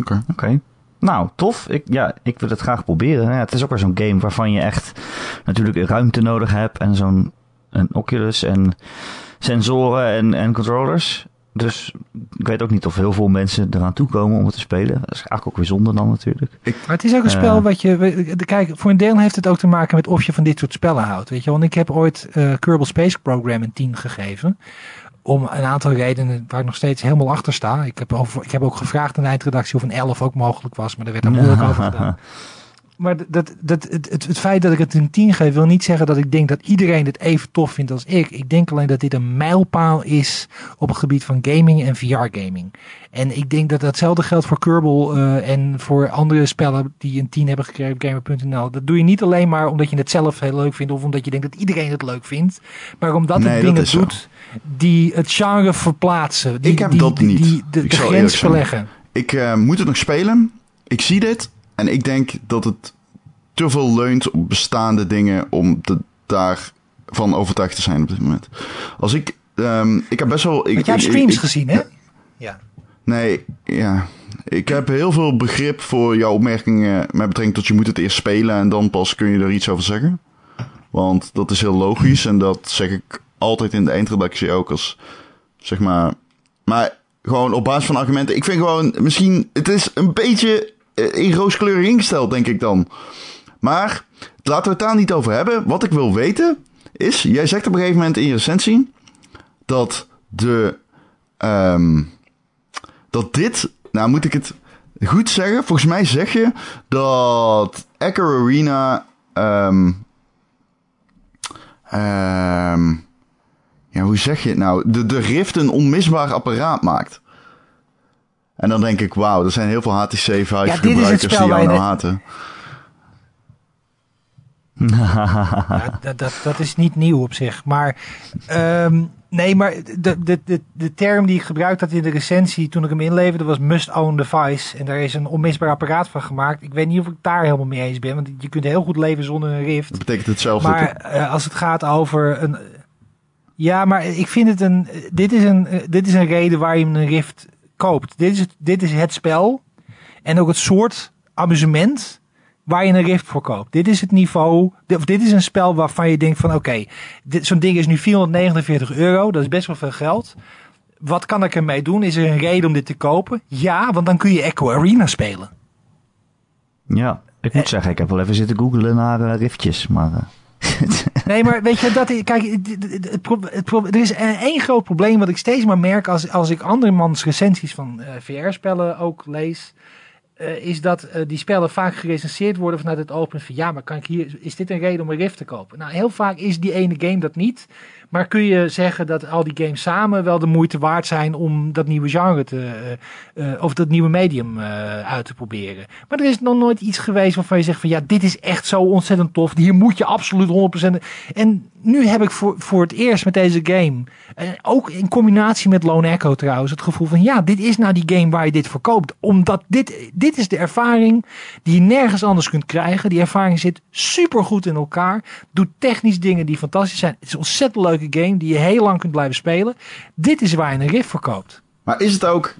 Oké. Oké. Nou, tof. Ik, ja, ik wil het graag proberen. Ja, het is ook weer zo'n game waarvan je echt natuurlijk ruimte nodig hebt. En zo'n een Oculus en sensoren en, en controllers. Dus ik weet ook niet of heel veel mensen eraan toekomen om het te spelen. Dat is eigenlijk ook weer zonde dan natuurlijk. Maar het is ook een Ja. spel wat je. Kijk, voor een deel heeft het ook te maken met of je van dit soort spellen houdt. Weet je, want ik heb ooit eh Kerbal Space Program een 10 gegeven. Om een aantal redenen waar ik nog steeds helemaal achter sta. Ik heb, over, ik heb ook gevraagd aan de eindredactie of een 11 ook mogelijk was, maar daar werd er moeilijk over gedaan. [laughs] Maar dat, dat, het, het, het feit dat ik het een 10 geef, wil niet zeggen dat ik denk dat iedereen het even tof vindt als ik. Ik denk alleen dat dit een mijlpaal is op het gebied van gaming en VR-gaming. En ik denk dat datzelfde geldt voor Kerbal eh, en voor andere spellen die een 10 hebben gekregen op Gamer.nl. Dat doe je niet alleen maar omdat je het zelf heel leuk vindt of omdat je denkt dat iedereen het leuk vindt. Maar omdat Nee, het dingen zo. doet die het genre verplaatsen. Die, Ik heb die, dat die, niet. Die, de, Ik de zal grens verleggen. Ik eh, moet het nog spelen. Ik zie dit. En ik denk dat het te veel leunt op bestaande dingen om te, daarvan overtuigd te zijn op dit moment. Als ik... ehm, ik heb best wel... Ik, Want jij hebt streams ik- gezien, hè? Ja. Nee, ja. Ik heb heel veel begrip voor jouw opmerkingen met betrekking tot je moet het eerst spelen en dan pas kun je er iets over zeggen. Want dat is heel logisch en dat zeg ik altijd in de eindredactie ook als, zeg maar... Maar gewoon op basis van argumenten. Ik vind gewoon, misschien, het is een beetje in rooskleurig ingesteld, denk ik dan. Maar laten we het daar niet over hebben. Wat ik wil weten is, jij zegt op een gegeven moment in je recensie dat de... ehm, dat dit, nou moet ik het goed zeggen. Volgens mij zeg je dat Echo Arena, ehm ehm, ja, hoe zeg je het nou? De, de Rift een onmisbaar apparaat maakt. En dan denk ik, wauw, er zijn heel veel HTC Vive dit is het gebruikers spel die jou nou haten. [laughs] Ja, dat, dat, dat is niet nieuw op zich. Maar ehm, nee, maar de, de, de, de term die ik gebruikt had in de recensie toen ik hem inleverde was must own device. En daar is een onmisbaar apparaat van gemaakt. Ik weet niet of ik daar helemaal mee eens ben. Want je kunt heel goed leven zonder een Rift. Dat betekent hetzelfde. Maar eh, als het gaat over een. Ja, maar ik vind het een. Dit is een, eh, dit is een reden waar je een Rift koopt. Dit is, het, dit is het spel. En ook het soort amusement waar je een Rift voor koopt. Dit is het niveau. Of dit is een spel waarvan je denkt van oké, dit zo'n ding is nu 449 euro. Dat is best wel veel geld. Wat kan ik ermee doen? Is er een reden om dit te kopen? Ja, want dan kun je Echo Arena spelen. Ja, ik moet zeggen, ik heb wel even zitten googlen naar eh, riftjes. Maar eh, [laughs] Nee, maar weet je, dat, kijk, het, er is één groot probleem wat ik steeds maar merk als, als ik andermans recensies van eh, VR-spellen ook lees. eh, is dat eh, die spellen vaak gerecenseerd worden vanuit het open van ja, maar kan ik hier, is dit een reden om een Rift te kopen? Nou, heel vaak is die ene game dat niet. Maar kun je zeggen dat al die games samen wel de moeite waard zijn om dat nieuwe genre te, eh, eh, of dat nieuwe medium eh, uit te proberen? Maar er is nog nooit iets geweest waarvan je zegt van ja, dit is echt zo ontzettend tof. Hier moet je absoluut 100%. En nu heb ik voor, voor het eerst met deze game, ook in combinatie met Lone Echo trouwens, het gevoel van ja, dit is nou die game waar je dit voor koopt. Omdat dit, dit is de ervaring die je nergens anders kunt krijgen. Die ervaring zit super goed in elkaar. Doet technisch dingen die fantastisch zijn. Het is ontzettend leuke game die je heel lang kunt blijven spelen. Dit is waar je een riff voor koopt. Maar is het ook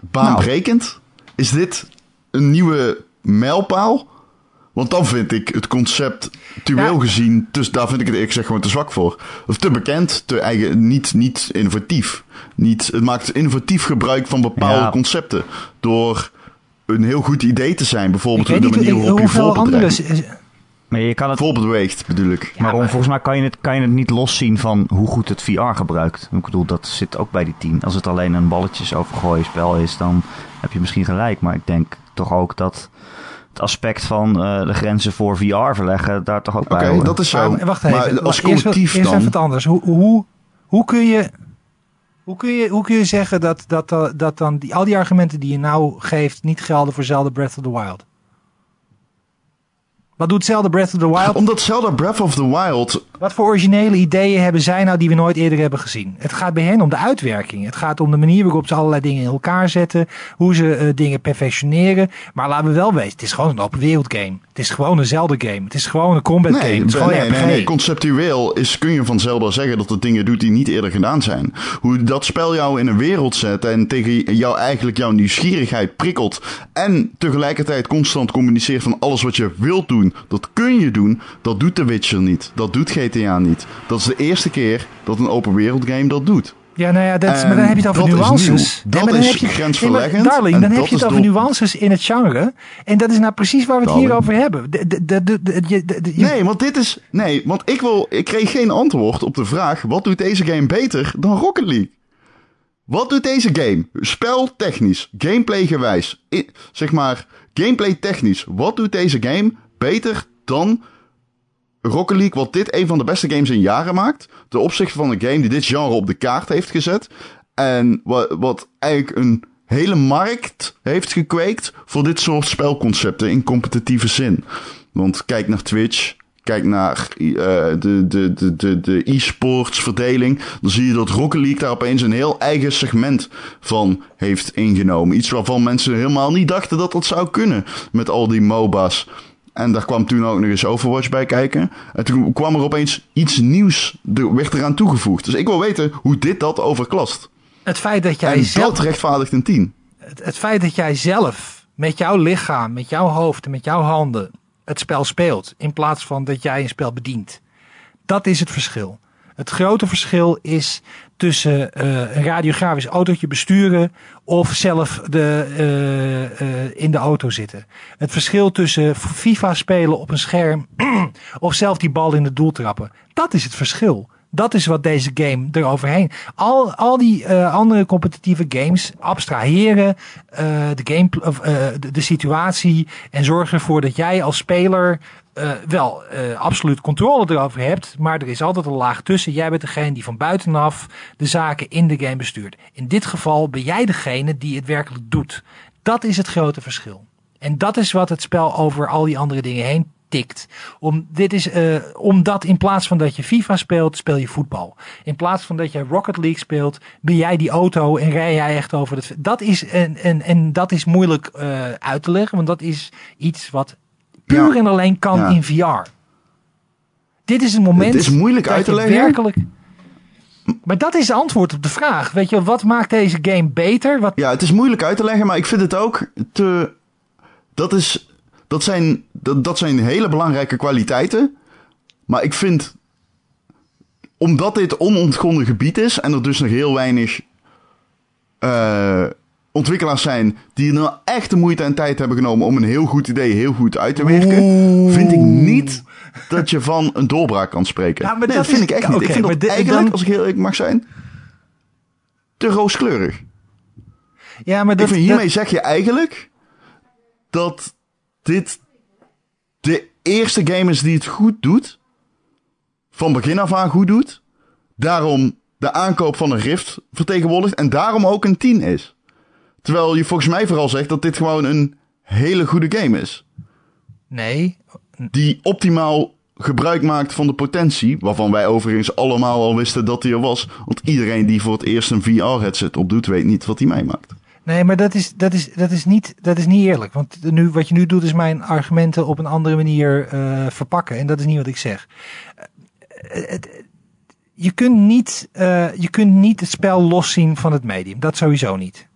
baanbrekend? Is dit een nieuwe mijlpaal? Want dan vind ik het concept actueel Ja. gezien, dus daar vind ik het eerlijk gezegd gewoon te zwak voor. Of te bekend, te eigen, niet, niet innovatief. Niet, het maakt innovatief gebruik van bepaalde Ja. concepten. Door een heel goed idee te zijn, Ik bijvoorbeeld de manier waarop je voorbedrijft. Maar je kan het, bedoel ik. maar, volgens mij kan je, het, kan je het niet loszien van hoe goed het VR gebruikt. Ik bedoel, dat zit ook bij die team. Als het alleen een balletjes overgooien spel is, dan heb je misschien gelijk. Maar ik denk toch ook dat het aspect van eh, de grenzen voor VR verleggen daar toch ook Oké, bij hoort. dat is zo. Maar, wacht even. Maar als Eerst collectief eerst, dan... even het anders. Hoe, hoe, hoe kun je... Hoe kun, je, hoe kun je zeggen dat, dat, dat, dat dan die, al die argumenten die je nou geeft niet gelden voor Zelda Breath of the Wild? Wat doet Zelda Breath of the Wild? Omdat Zelda Breath of the Wild Wat voor originele ideeën hebben zij nou die we nooit eerder hebben gezien? Het gaat bij hen om de uitwerking. Het gaat om de manier waarop ze allerlei dingen in elkaar zetten. Hoe ze eh, dingen perfectioneren. Maar laten we wel wezen, het is gewoon een open wereld game. Het is gewoon een Zelda game. Het is gewoon een combat game. Het is gewoon nee, een nee, nee, conceptueel is, kun je van Zelda zeggen dat het dingen doet die niet eerder gedaan zijn. Hoe dat spel jou in een wereld zet en tegen jou eigenlijk jouw nieuwsgierigheid prikkelt. En tegelijkertijd constant communiceert van alles wat je wilt doen. Dat kun je doen. Dat doet The Witcher niet. Dat doet GTA niet. Dat is de eerste keer dat een open wereld game dat doet. Ja, nou ja, dat, is- maar dan heb je het over dat nuances. Dat is heb je, grensverleggend Nee, darling, dan heb je het over nuances in het genre. En dat is nou precies waar we het hier over hebben. De, de, de, de, de- je- de- de- je- Nee, want dit is. Nee, want ik, wil, ik kreeg geen antwoord op de vraag: wat doet deze game beter dan Rocket League? Wat doet deze game? Speltechnisch, gameplay gewijs, i- zeg maar, gameplay technisch. Wat doet deze game beter dan Rocket League, wat dit een van de beste games in jaren maakt? Ten opzichte van een game die dit genre op de kaart heeft gezet. En wat, wat eigenlijk een hele markt heeft gekweekt voor dit soort spelconcepten in competitieve zin. Want kijk naar Twitch, kijk naar eh, de, de, de, de, de e-sports verdeling. Dan zie je dat Rocket League daar opeens een heel eigen segment van heeft ingenomen. Iets waarvan mensen helemaal niet dachten dat dat zou kunnen met al die MOBA's. En daar kwam toen ook nog eens Overwatch bij kijken. En toen kwam er opeens iets nieuws, er werd eraan toegevoegd. Dus ik wil weten hoe dit dat overklast. het feit dat jij En zelf dat rechtvaardigt een 10. het, het feit dat jij zelf met jouw lichaam, met jouw hoofd en met jouw handen het spel speelt, in plaats van dat jij een spel bedient, dat is het verschil. Het grote verschil is tussen eh, een radiografisch autootje besturen of zelf de, eh, eh, in de auto zitten. Het verschil tussen FIFA spelen op een scherm [clears throat] of zelf die bal in het doel trappen. Dat is het verschil. Dat is wat deze game eroverheen. Al, al die andere competitieve games abstraheren de, game, de, de situatie en zorgen ervoor dat jij als speler eh, wel eh, absoluut controle erover hebt, maar er is altijd een laag tussen. Jij bent degene die van buitenaf de zaken in de game bestuurt. In dit geval ben jij degene die het werkelijk doet. Dat is het grote verschil. En dat is wat het spel over al die andere dingen heen tikt. Om, dit is, eh, omdat in plaats van dat je FIFA speelt, speel je voetbal. In plaats van dat je Rocket League speelt, ben jij die auto en rij jij echt over het. Dat is, en, en, en dat is moeilijk uit te leggen, want dat is iets wat puur en alleen kan in VR. Dit is een moment. Het is moeilijk uit te leggen. Werkelijk, maar dat is het antwoord op de vraag. Weet je, wat maakt deze game beter? Wat, Ja, het is moeilijk uit te leggen, maar ik vind het ook te. Dat, is, dat, zijn, dat, dat zijn hele belangrijke kwaliteiten. Maar ik vind. Omdat dit onontgonnen gebied is en er dus nog heel weinig. eh, ontwikkelaars zijn die nou echt de moeite en tijd hebben genomen om een heel goed idee heel goed uit te werken, Oeh. vind ik niet dat je van een doorbraak kan spreken. Ja, maar nee, dat vind is- ik echt niet. ik vind dat eigenlijk, dan- als ik heel eerlijk mag zijn, te rooskleurig. ja, maar dat, ik vind hiermee dat- zeg je eigenlijk dat dit de eerste game is die het goed doet. Van begin af aan goed doet. Daarom de aankoop van een Rift vertegenwoordigt. En daarom ook een 10 is. Terwijl je volgens mij vooral zegt dat dit gewoon een hele goede game is. nee, Die optimaal gebruik maakt van de potentie. Waarvan wij overigens allemaal al wisten dat die er was. Want iedereen die voor het eerst een VR-headset opdoet, weet niet wat hij meemaakt. Nee, maar dat is, dat is, dat is, niet, dat is niet eerlijk. Want nu, wat je nu doet is mijn argumenten op een andere manier eh, verpakken. En dat is niet wat ik zeg. Eh, je, kunt niet, eh, je kunt niet het spel loszien van het medium. Dat sowieso niet.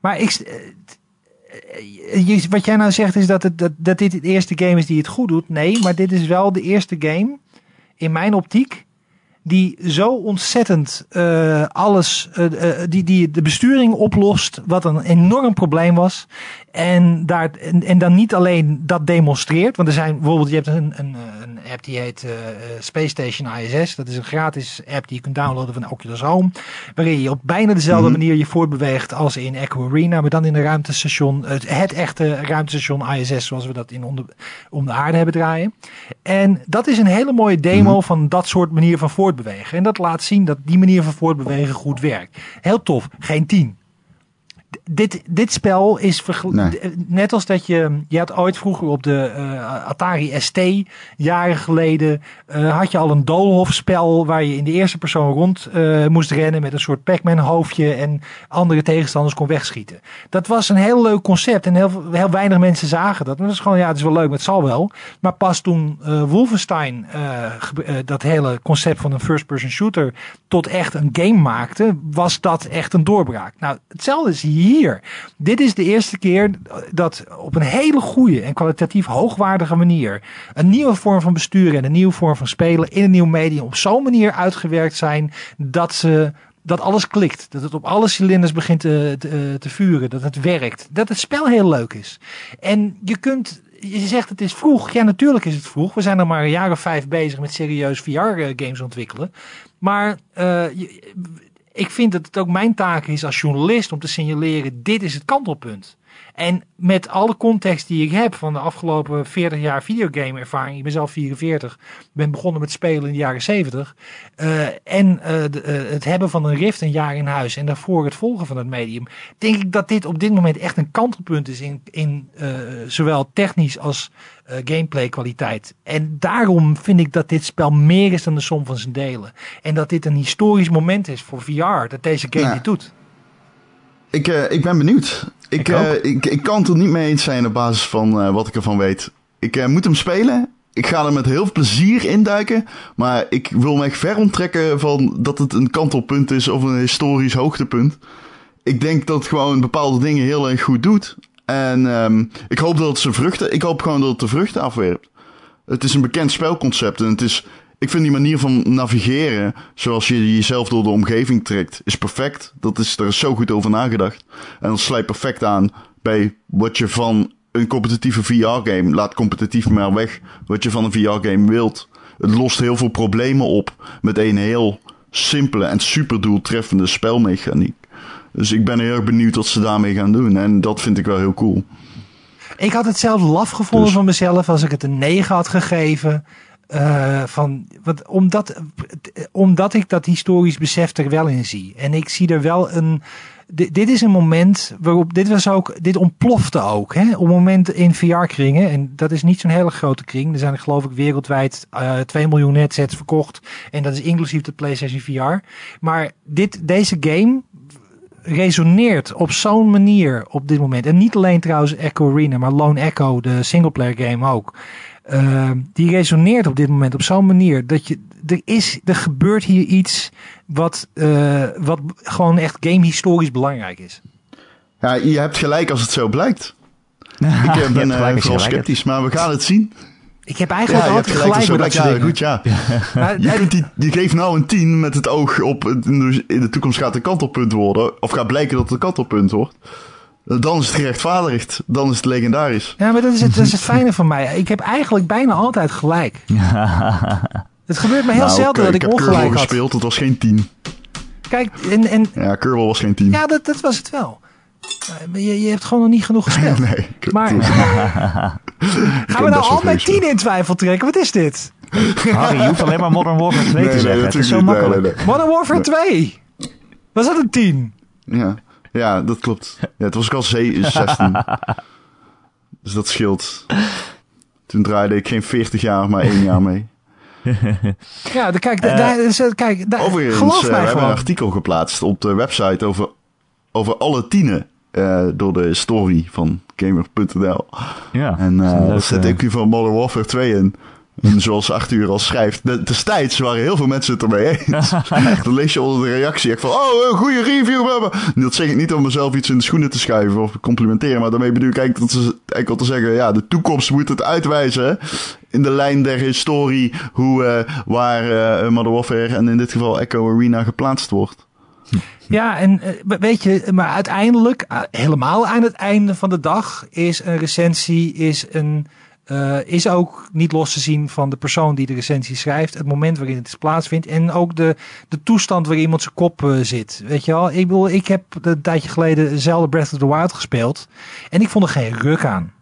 Maar ik, eh, je- wat jij nou zegt is dat, het, dat, dat dit het eerste game is die het goed doet. Nee, maar dit is wel de eerste game, in mijn optiek, die zo ontzettend eh, alles, eh, eh, die, die de besturing oplost, wat een enorm probleem was. En, daar, en, en dan niet alleen dat demonstreert, want er zijn bijvoorbeeld, je hebt een, een, een app die heet Space Station ISS. Dat is een gratis app die je kunt downloaden van Oculus Home. Waarin je op bijna dezelfde Mhm. manier je voortbeweegt als in Echo Arena, maar dan in een ruimtestation, het, het echte ruimtestation ISS zoals we dat in onder, om de aarde hebben draaien. En dat is een hele mooie demo Mhm. van dat soort manier van voortbewegen. En dat laat zien dat die manier van voortbewegen goed werkt. Heel tof, geen 10. Dit, dit spel is Nee. d- net als dat je. Je had ooit vroeger op de eh, Atari ST, jaren geleden. eh, had je al een doolhofspel. waar je in de eerste persoon rond eh, moest rennen. met een soort Pac-Man hoofdje. en andere tegenstanders kon wegschieten. Dat was een heel leuk concept. en heel, heel weinig mensen zagen dat. Maar dat is gewoon, ja, het is wel leuk, maar het zal wel. Maar pas toen eh, Wolfenstein eh, eh, dat hele concept van een first-person shooter. tot echt een game maakte. was dat echt een doorbraak. Nou, hetzelfde is hier. Dit is de eerste keer dat op een hele goede en kwalitatief hoogwaardige manier. een nieuwe vorm van besturen en een nieuwe vorm van spelen. in een nieuw medium op zo'n manier uitgewerkt zijn. dat ze dat alles klikt. Dat het op alle cilinders begint te, te, vuren. Dat het werkt. Dat het spel heel leuk is. En je kunt. Je zegt het is vroeg. Ja, natuurlijk is het vroeg. We zijn er maar een jaar of vijf bezig met serieus VR-games ontwikkelen. Maar eh, je- ik vind dat het ook mijn taak is als journalist om te signaleren: dit is het kantelpunt. En met alle context die ik heb van de afgelopen 40 jaar videogame ervaring, ik ben zelf 44, ben begonnen met spelen in de jaren 70. eh, en eh, de- eh, het hebben van een Rift een jaar in huis en daarvoor het volgen van het medium, denk ik dat dit op dit moment echt een kantelpunt is in, in zowel technisch als gameplay kwaliteit. En daarom vind ik dat dit spel meer is dan de som van zijn delen. En dat dit een historisch moment is voor VR, dat deze game Ja. dit doet. Ik, eh, ik ben benieuwd. Ik, Ik eh, ik, ik kan het er niet mee eens zijn op basis van eh, wat ik ervan weet. Ik moet hem spelen. Ik ga er met heel veel plezier induiken. Maar ik wil me echt ver onttrekken van dat het een kantelpunt is of een historisch hoogtepunt. Ik denk dat het gewoon bepaalde dingen heel erg goed doet. En ehm, ik hoop dat het zijn vruchten. Ik hoop gewoon dat het de vruchten afwerpt. Het is een bekend spelconcept en het is. Ik vind die manier van navigeren, zoals je jezelf door de omgeving trekt, is perfect. Dat is, er is zo goed over nagedacht. En dat sluit perfect aan bij wat je van een competitieve VR-game, laat competitief maar weg, wat je van een VR-game wilt. Het lost heel veel problemen op met een heel simpele en super doeltreffende spelmechaniek. Dus ik ben heel erg benieuwd wat ze daarmee gaan doen. En dat vind ik wel heel cool. Ik had het zelf laf gevonden Dus- van mezelf als ik het een 9 had gegeven. Eh, van, wat, omdat, omdat ik dat historisch besef er wel in zie. En ik zie er wel een. Dit, is een moment waarop. Dit was ook. Dit ontplofte ook. Hè? Op het moment in VR-kringen. En dat is niet zo'n hele grote kring. Er zijn geloof ik wereldwijd eh 2 miljoen headsets verkocht. En dat is inclusief de PlayStation VR. Maar dit, deze game resoneert op zo'n manier op dit moment. En niet alleen trouwens Echo Arena, maar Lone Echo, de singleplayer game ook. Uh, die resoneert op dit moment op zo'n manier dat je er is, er gebeurt hier iets wat, uh, wat gewoon echt game historisch belangrijk is. Ja, je hebt gelijk als het zo blijkt. [laughs] Ik uh, ben uh, vooral sceptisch, maar we gaan het zien. Ik heb eigenlijk ja, altijd gelijk, gelijk met dat ja, goed, ja. [laughs] Maar, je, kunt die, je geeft nou een 10 met het oog op in de toekomst gaat het een kantelpunt worden. Of gaat blijken dat het een kantelpunt wordt. Dan is het gerechtvaardigd. Dan is het legendarisch. Ja, maar dat is het, dat is het [laughs] fijne van mij. Ik heb eigenlijk bijna altijd gelijk. [laughs] het gebeurt me heel nou, zelden dat ik, ik ongelijk heb had. gespeeld, het was geen 10. Kijk, en, en, ja, Kerbal was geen 10. Ja, dat, dat was het wel. Maar je, je hebt gewoon nog niet genoeg gespeeld. [laughs] nee, maar gaan we nou al mijn 10 in twijfel trekken? Wat is dit? Harry, je hoeft alleen maar Modern Warfare 2 nee, te zeggen. Het is zo niet, makkelijk. Nee, nee, Modern Warfare 2. Was dat een 10? Ja, ja dat klopt. Ja, het was ook al 16. [laughs] dus dat scheelt. Toen draaide ik geen 40 jaar, maar één jaar mee. [laughs] ja, de, kijk, uh, daar, is, kijk daar, overigens, geloof uh, mij we gewoon. hebben een artikel geplaatst op de website over, over alle tienen uh, door de story van Gamer.nl. Ja, en uh, daar zit ook van Modern Warfare 2 in. En [laughs] zoals Arthur al schrijft, de- destijds waren heel veel mensen het ermee eens. [laughs] Dan lees je onder de reactie echt van, oh, een goede review. Dat zeg ik niet om mezelf iets in de schoenen te schuiven of complimenteren. Maar daarmee bedoel ik eigenlijk, dat ze, enkel te zeggen, ja, de toekomst moet het uitwijzen. In de lijn der historie, hoe, eh, waar Modern Warfare en in dit geval Echo Arena geplaatst wordt. Ja, en eh, weet je, maar uiteindelijk, helemaal aan het einde van de dag, is een recensie is een, eh, is ook niet los te zien van de persoon die de recensie schrijft, het moment waarin het plaatsvindt en ook de, de toestand waar iemand zijn kop eh, zit. Weet je wel, ik, bedoel, ik heb een tijdje geleden zelf Breath of the Wild gespeeld en ik vond er geen ruk aan.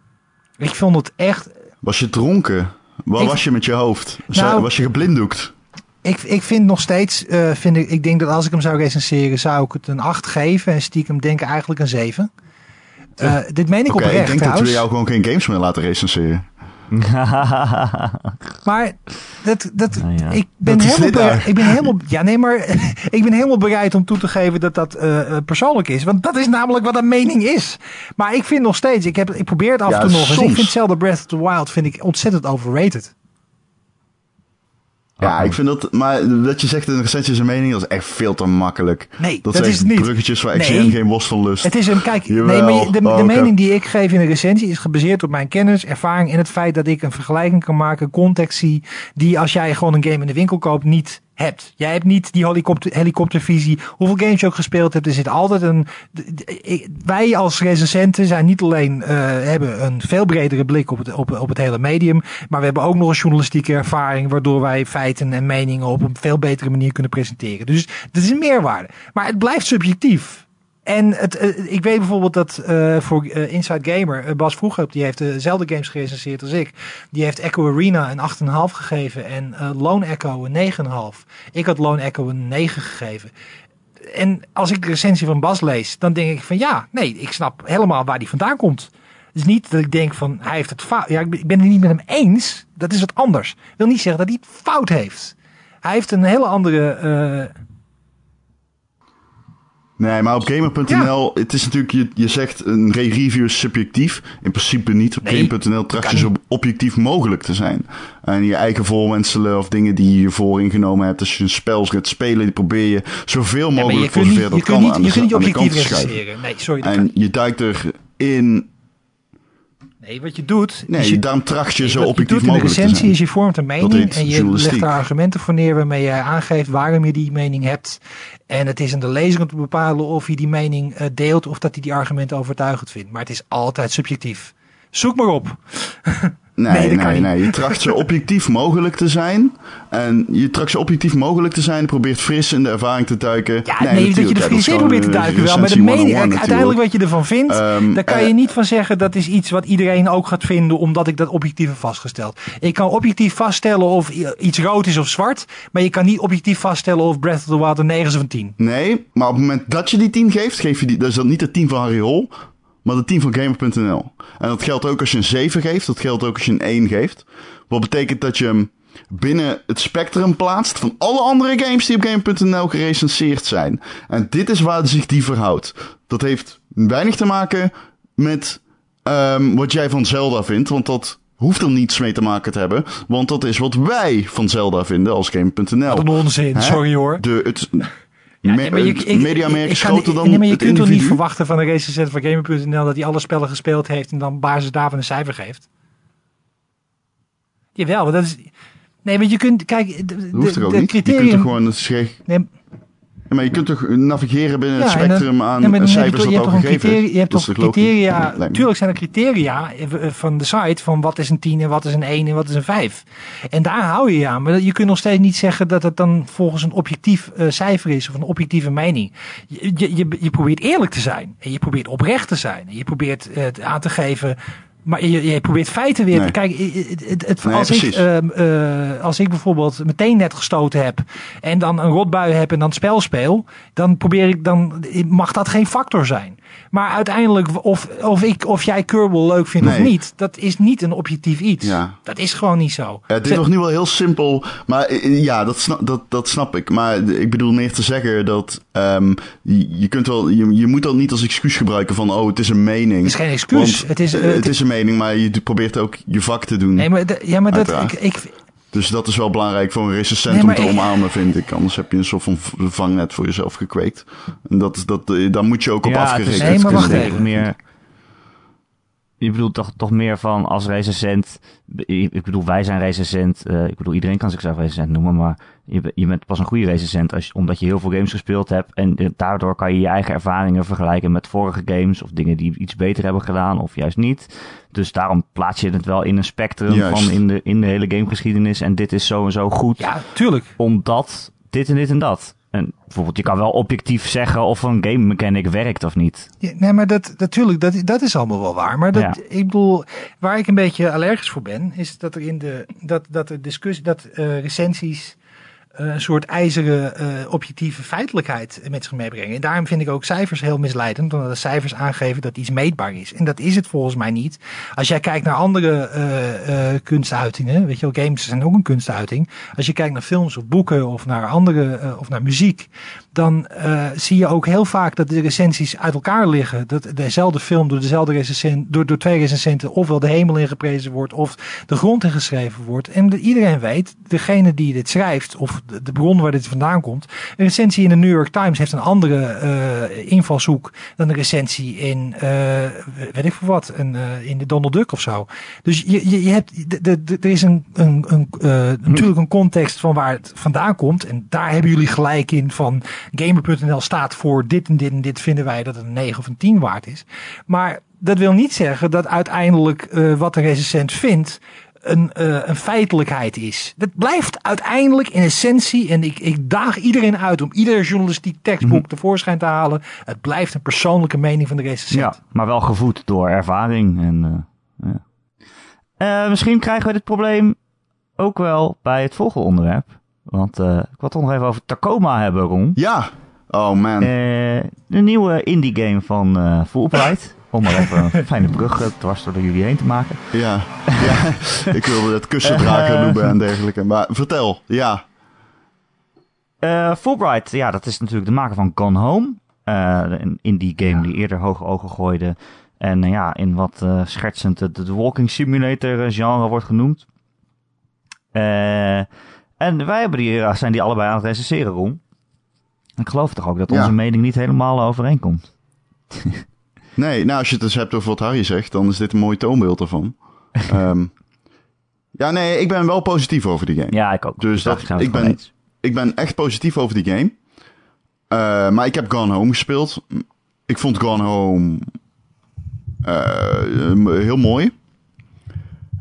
Ik vond het echt, Was je dronken? Waar Ik- was je met je hoofd? Nou- was je geblinddoekt? ik, ik vind nog steeds, eh, vind ik, ik denk dat als ik hem zou recenseren, zou ik het een 8 geven en stiekem denken eigenlijk een 7. Eh, dit meen ik Oké, oprecht ik denk dat we jou gewoon geen games meer laten recenseren. [laughs] Maar dat, dat, Nou ja. ik, ben Dat helemaal bereid, ik ben helemaal, ja nee, maar [laughs] ik ben helemaal bereid om toe te geven dat dat eh, eh, persoonlijk is. Want dat is namelijk wat een mening is. Maar ik vind nog steeds, ik, heb, ik probeer het af Ja, en toe nog eens. Ik vind Zelda Breath of the Wild vind ik ontzettend overrated. Ja, ik vind dat, maar dat je zegt een recensie is een mening, dat is echt veel te makkelijk. Nee, dat zijn is niet. bruggetjes waar Nee. XGN geen worst van lust. Het is een, kijk, Jawel. nee, maar de, de Oh, mening die ik geef in een recensie is gebaseerd op mijn kennis, ervaring en het feit dat ik een vergelijking kan maken, context zie, die als jij gewoon een game in de winkel koopt niet hebt. Jij hebt niet die helikopter, helikoptervisie. Hoeveel games je ook gespeeld hebt, er zit altijd een. Wij als recensenten zijn niet alleen eh, hebben een veel bredere blik op het, op, op het hele medium, maar we hebben ook nog een journalistieke ervaring, waardoor wij feiten en meningen op een veel betere manier kunnen presenteren. Dus dat is een meerwaarde. Maar het blijft subjectief. En het, eh, ik weet bijvoorbeeld dat eh, voor eh, Inside Gamer, Bas Vroegop, die heeft dezelfde games gerecenseerd als ik. Die heeft Echo Arena een 8,5 gegeven en Lone Echo een 9,5. Ik had Lone Echo een 9 gegeven. En als ik de recensie van Bas lees, dan denk ik van ja, nee, ik snap helemaal waar die vandaan komt. Het is niet dat ik denk van hij heeft het fout. Ja, ik ben- ik ben het niet met hem eens. Dat is wat anders. wil niet zeggen dat hij het fout heeft. Hij heeft een hele andere. Nee, maar op gamer.nl, het is natuurlijk, je, je zegt een re- review is subjectief. In principe niet. Op Nee, game.nl tracht je zo objectief mogelijk te zijn. En je eigen voorwenselen of dingen die je voorin genomen hebt. Als je een spel gaat spelen, die probeer je zoveel Ja, mogelijk je voor zover je dat kunt kan niet, aan je de, kunt niet aan de kant te schuiven. Nee, sorry. En je duikt erin. Nee, wat je doet. Nee, je, daarom tracht je nee, zo objectief de mogelijk te recensie zijn. is je vormt een mening en je legt daar argumenten voor neer waarmee je aangeeft waarom je die mening hebt. En het is aan de lezer om te bepalen of hij die mening eh, deelt of dat hij die argumenten overtuigend vindt. Maar het is altijd subjectief. Zoek maar op. [laughs] Nee, Nee, nee, dat kan nee, niet. Je tracht zo objectief mogelijk te zijn. En je tracht zo objectief mogelijk te zijn. Probeert fris in de ervaring te duiken. Ja, nee, dat je de ja, is frisé gewoon, probeert te eh, duiken wel. Maar de mening, 101 uiteindelijk wat je ervan vindt, Ehm, daar kan eh, je niet van zeggen dat is iets wat iedereen ook gaat vinden omdat ik dat objectief heb vastgesteld. Ik kan objectief vaststellen of iets rood is of zwart, maar je kan niet objectief vaststellen of Breath of the Wild een 9 is of een 10. Nee, maar op het moment dat je die 10 geeft, geef je die, dat is dan niet de 10 van Harry Hol, maar de 10 van Gamer.nl. En dat geldt ook als je een 7 geeft, dat geldt ook als je een 1 geeft. Wat betekent dat je hem binnen het spectrum plaatst van alle andere games die op Gamer.nl gerecenseerd zijn. En dit is waar zich die verhoudt. Dat heeft weinig te maken met ehm, wat jij van Zelda vindt, want dat hoeft er niets mee te maken te hebben. Want dat is wat wij van Zelda vinden als Gamer.nl. Wat een onzin, Hè? sorry hoor. De, het, Ja, me- nee, maar je- ik- mediamerk groter dan nee, maar je het kunt toch niet verwachten van een recensent van Gamer.nl dat hij alle spellen gespeeld heeft en dan basis daarvan een cijfer geeft. Jawel, maar dat is... Nee, want je kunt... Kijk, de, de, Dat hoeft er ook de niet. Je kunt toch gewoon... is geen- Nee, maar je kunt toch navigeren binnen het dan- spectrum aan dan heb je cijfers dat een gegeven criteria, is? je hebt toch criteria, Lijkt me. tuurlijk zijn er criteria eh, van de site van wat is een 10 en wat is een 1 en wat is een 5. En daar hou je je aan, maar je kunt nog steeds niet zeggen dat het dan volgens een objectief eh, cijfer is of een objectieve mening. Je, je, je, je probeert eerlijk te zijn en je probeert oprecht te zijn en je probeert eh, het aan te geven maar je, je probeert feiten weer. Nee. Kijk, het, het, het- Nee, als, ik, ehm, eh, als ik bijvoorbeeld meteen net gestoten heb en dan een rotbui heb en dan het spel speel, dan probeer ik dan mag dat geen factor zijn. Maar uiteindelijk, of, of, ik, of jij Kerbal leuk vindt of niet, dat is niet een objectief iets. Ja. Dat is gewoon niet zo. Ja, dit Ze- wordt nu wel heel simpel, maar eh, ja, dat snap, dat, dat snap ik. Maar ik bedoel meer te zeggen dat ehm, je, kunt wel, je, je moet dat niet als excuus gebruiken van, oh, het is een mening. Het is geen excuus. Want, Het is, eh, eh, het is een mening, maar je probeert ook je vak te doen. Nee, maar, ja, maar dat, ik, ik, Dus dat is wel belangrijk voor een recensent Nee, om te ik- omarmen, vind ik. Anders heb je een soort van vangnet voor jezelf gekweekt. En dat, is- dat, daar moet je ook op ja, het afgerekend is, Nee, maar wacht even. meer... Je bedoelt toch, toch meer van als recensent... Ik bedoel, wij zijn recensent. eh, ik bedoel, iedereen kan zichzelf recensent noemen. Maar je, je bent pas een goede recensent als, je- omdat je heel veel games gespeeld hebt. En eh, daardoor kan je je eigen ervaringen vergelijken met vorige games. Of dingen die iets beter hebben gedaan of juist niet. Dus daarom plaats je het wel in een spectrum Juist. van in de, in de hele gamegeschiedenis. En dit is zo en zo goed Ja, tuurlijk. omdat dit en dit en dat. En bijvoorbeeld, je kan wel objectief zeggen of een game mechanic werkt of niet. Ja, nee, maar dat natuurlijk, dat, dat is allemaal wel waar. Maar dat, Ja. ik bedoel, waar ik een beetje allergisch voor ben, is dat er in de dat, dat er discussie, dat eh, recensies een soort ijzeren eh, objectieve feitelijkheid met zich meebrengen. En daarom vind ik ook cijfers heel misleidend, omdat de cijfers aangeven dat iets meetbaar is. En dat is het volgens mij niet. Als jij kijkt naar andere eh, eh, kunstuitingen, weet je wel, games zijn ook een kunstuiting. Als je kijkt naar films of boeken of naar andere, eh, of naar muziek, dan eh, zie je ook heel vaak dat de recensies uit elkaar liggen. Dat dezelfde film door dezelfde recensent, door, door twee recensenten ofwel de hemel ingeprezen wordt of de grond ingeschreven wordt. En de- iedereen weet, degene die dit schrijft of de, bron waar dit vandaan komt. Een recensie in de New York Times heeft een andere eh, invalshoek dan een recensie in, eh, weet ik veel wat, een, in de Donald Duck of zo. Dus je, je, je hebt, de, er is een, een, een, natuurlijk een context van waar het vandaan komt. En daar hebben jullie gelijk in van Gamer.nl staat voor dit en dit en dit vinden wij dat het een 9 of een 10 waard is. Maar dat wil niet zeggen dat uiteindelijk eh, wat de recensent vindt een, eh, een feitelijkheid is. Dat blijft uiteindelijk in essentie, en ik, ik daag iedereen uit om ieder journalistiek tekstboek tevoorschijn te halen. Het blijft een persoonlijke mening van de recensent. Ja, maar wel gevoed door ervaring. En, eh, ja. Misschien krijgen we dit probleem ook wel bij het volgende onderwerp. Want eh, ik wil toch nog even over Tacoma hebben, Ron. Ja. Oh man. Eh, de nieuwe indie game van eh Fulbright. [laughs] Om maar even een fijne brug dwars door jullie heen te maken. Ja. [laughs] ja. ik wilde het kussendrager Eh. noemen en dergelijke. Maar vertel. Ja. Fulbright, ja, dat is natuurlijk de maker van Gone Home. Een indie game die eerder hoge ogen gooide. En ja, in wat schertsend de, walking simulator genre wordt genoemd. Eh, en wij hebben die, ja, zijn die allebei aan het recenseren, Ron. Ik geloof toch ook dat Ja. onze mening niet helemaal overeenkomt. [laughs] Nee, nou als je het eens hebt over wat Harry zegt, dan is dit een mooi toonbeeld ervan. [laughs] Ehm, ja, nee, ik ben wel positief over die game. Ja, ik ook. Dus dat- ik ben- eens. Ik ben echt positief over die game. Eh, maar ik heb Gone Home gespeeld. Ik vond Gone Home eh, heel mooi.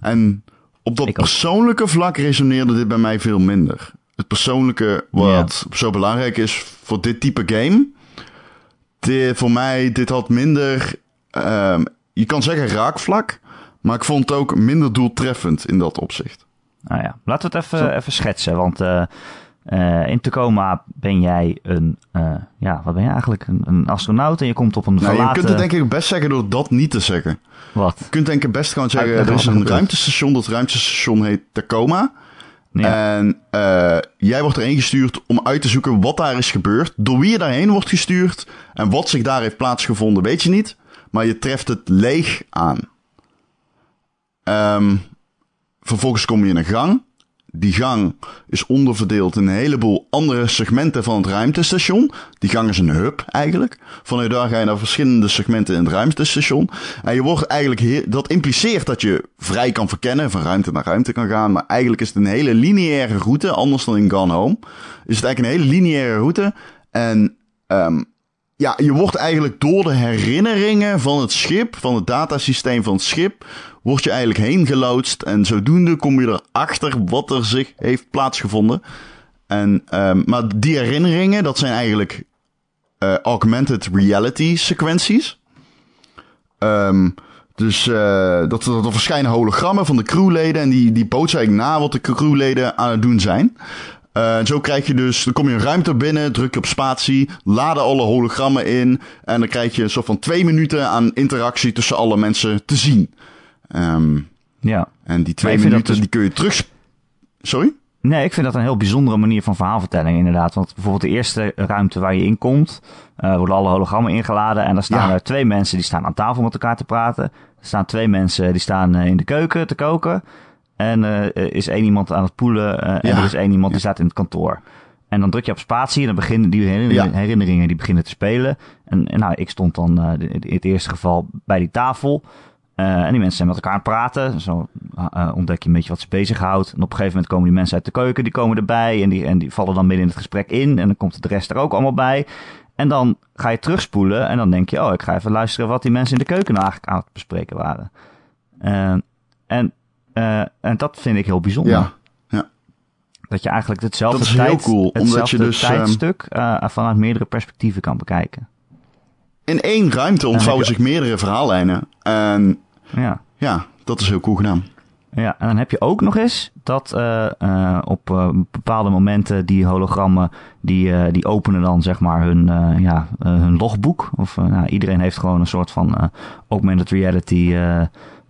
En op dat Ik ook. persoonlijke vlak resoneerde dit bij mij veel minder. Het persoonlijke wat zo belangrijk is voor dit type game. Dit, voor mij, dit had minder... ehm, je kan zeggen raakvlak. Maar ik vond het ook minder doeltreffend in dat opzicht. Nou ja, laten we het even, even schetsen. Want eh, eh, in Tacoma ben jij een, eh, ja, wat ben je eigenlijk? Een, een astronaut en je komt op een Nou, je verlaten... kunt het denk ik best zeggen door dat niet te zeggen. Wat? Je kunt denk ik best gewoon zeggen, Uitleggen er is een gebeurt. ruimtestation. Dat ruimtestation heet Tacoma. Ja. En eh, jij wordt erheen gestuurd om uit te zoeken wat daar is gebeurd. Door wie je daarheen wordt gestuurd. En wat zich daar heeft plaatsgevonden, weet je niet. Maar je treft het leeg aan. Ehm, vervolgens kom je in een gang. Die gang is onderverdeeld in een heleboel andere segmenten van het ruimtestation. Die gang is een hub eigenlijk. Vanuit daar ga je naar verschillende segmenten in het ruimtestation. En je wordt eigenlijk, dat impliceert dat je vrij kan verkennen, van ruimte naar ruimte kan gaan. Maar eigenlijk is het een hele lineaire route, anders dan in Gone Home. Is het eigenlijk een hele lineaire route. En ehm, ja, je wordt eigenlijk door de herinneringen van het schip, van het datasysteem van het schip, word je eigenlijk heen geloodst. En zodoende kom je erachter wat er zich heeft plaatsgevonden. En, ehm, maar die herinneringen, dat zijn eigenlijk eh, augmented reality sequenties. Ehm, dus eh, dat, er verschijnen hologrammen van de crewleden. En die, die bootsen na wat de crewleden aan het doen zijn. Eh, en zo krijg je dus, dan kom je een ruimte binnen, druk je op spatie, laden alle hologrammen in. En dan krijg je een soort van twee minuten aan interactie tussen alle mensen te zien. Ehm, ja. en die twee minuten, dus- die kun je terug... Sorry? Nee, ik vind dat een heel bijzondere manier van verhaalvertelling inderdaad. Want bijvoorbeeld de eerste ruimte waar je in komt, eh, worden alle hologrammen ingeladen. En dan staan Ja. er twee mensen die staan aan tafel met elkaar te praten. Er staan twee mensen die staan eh, in de keuken te koken. En uh, is één iemand aan het poelen uh, en er is één iemand die staat in het kantoor. En dan druk je op spatie en dan beginnen die herinneringen, Ja. herinneringen die beginnen te spelen. En, en nou, ik stond dan uh, in het eerste geval bij die tafel. En die mensen zijn met elkaar aan het praten. Zo ontdek je een beetje wat ze bezighoudt. En op een gegeven moment komen die mensen uit de keuken, die komen erbij. En die, en die vallen dan midden in het gesprek in. En dan komt de rest er ook allemaal bij. En dan ga je terugspoelen en dan denk je... oh, ik ga even luisteren wat die mensen in de keuken nou eigenlijk aan het bespreken waren. En, uh, en dat vind ik heel bijzonder. Ja. Dat je eigenlijk hetzelfde, Dat is heel tijd, cool, omdat je dus, tijdstuk uh, vanuit meerdere perspectieven kan bekijken. In één ruimte ontvouwen zich meerdere verhaallijnen. En Ja. ja, dat is heel cool gedaan. Ja, en dan heb je ook nog eens dat uh, uh, op uh, bepaalde momenten die hologrammen, die, die openen dan zeg maar hun, ja, hun logboek. Of nou, iedereen heeft gewoon een soort van augmented reality,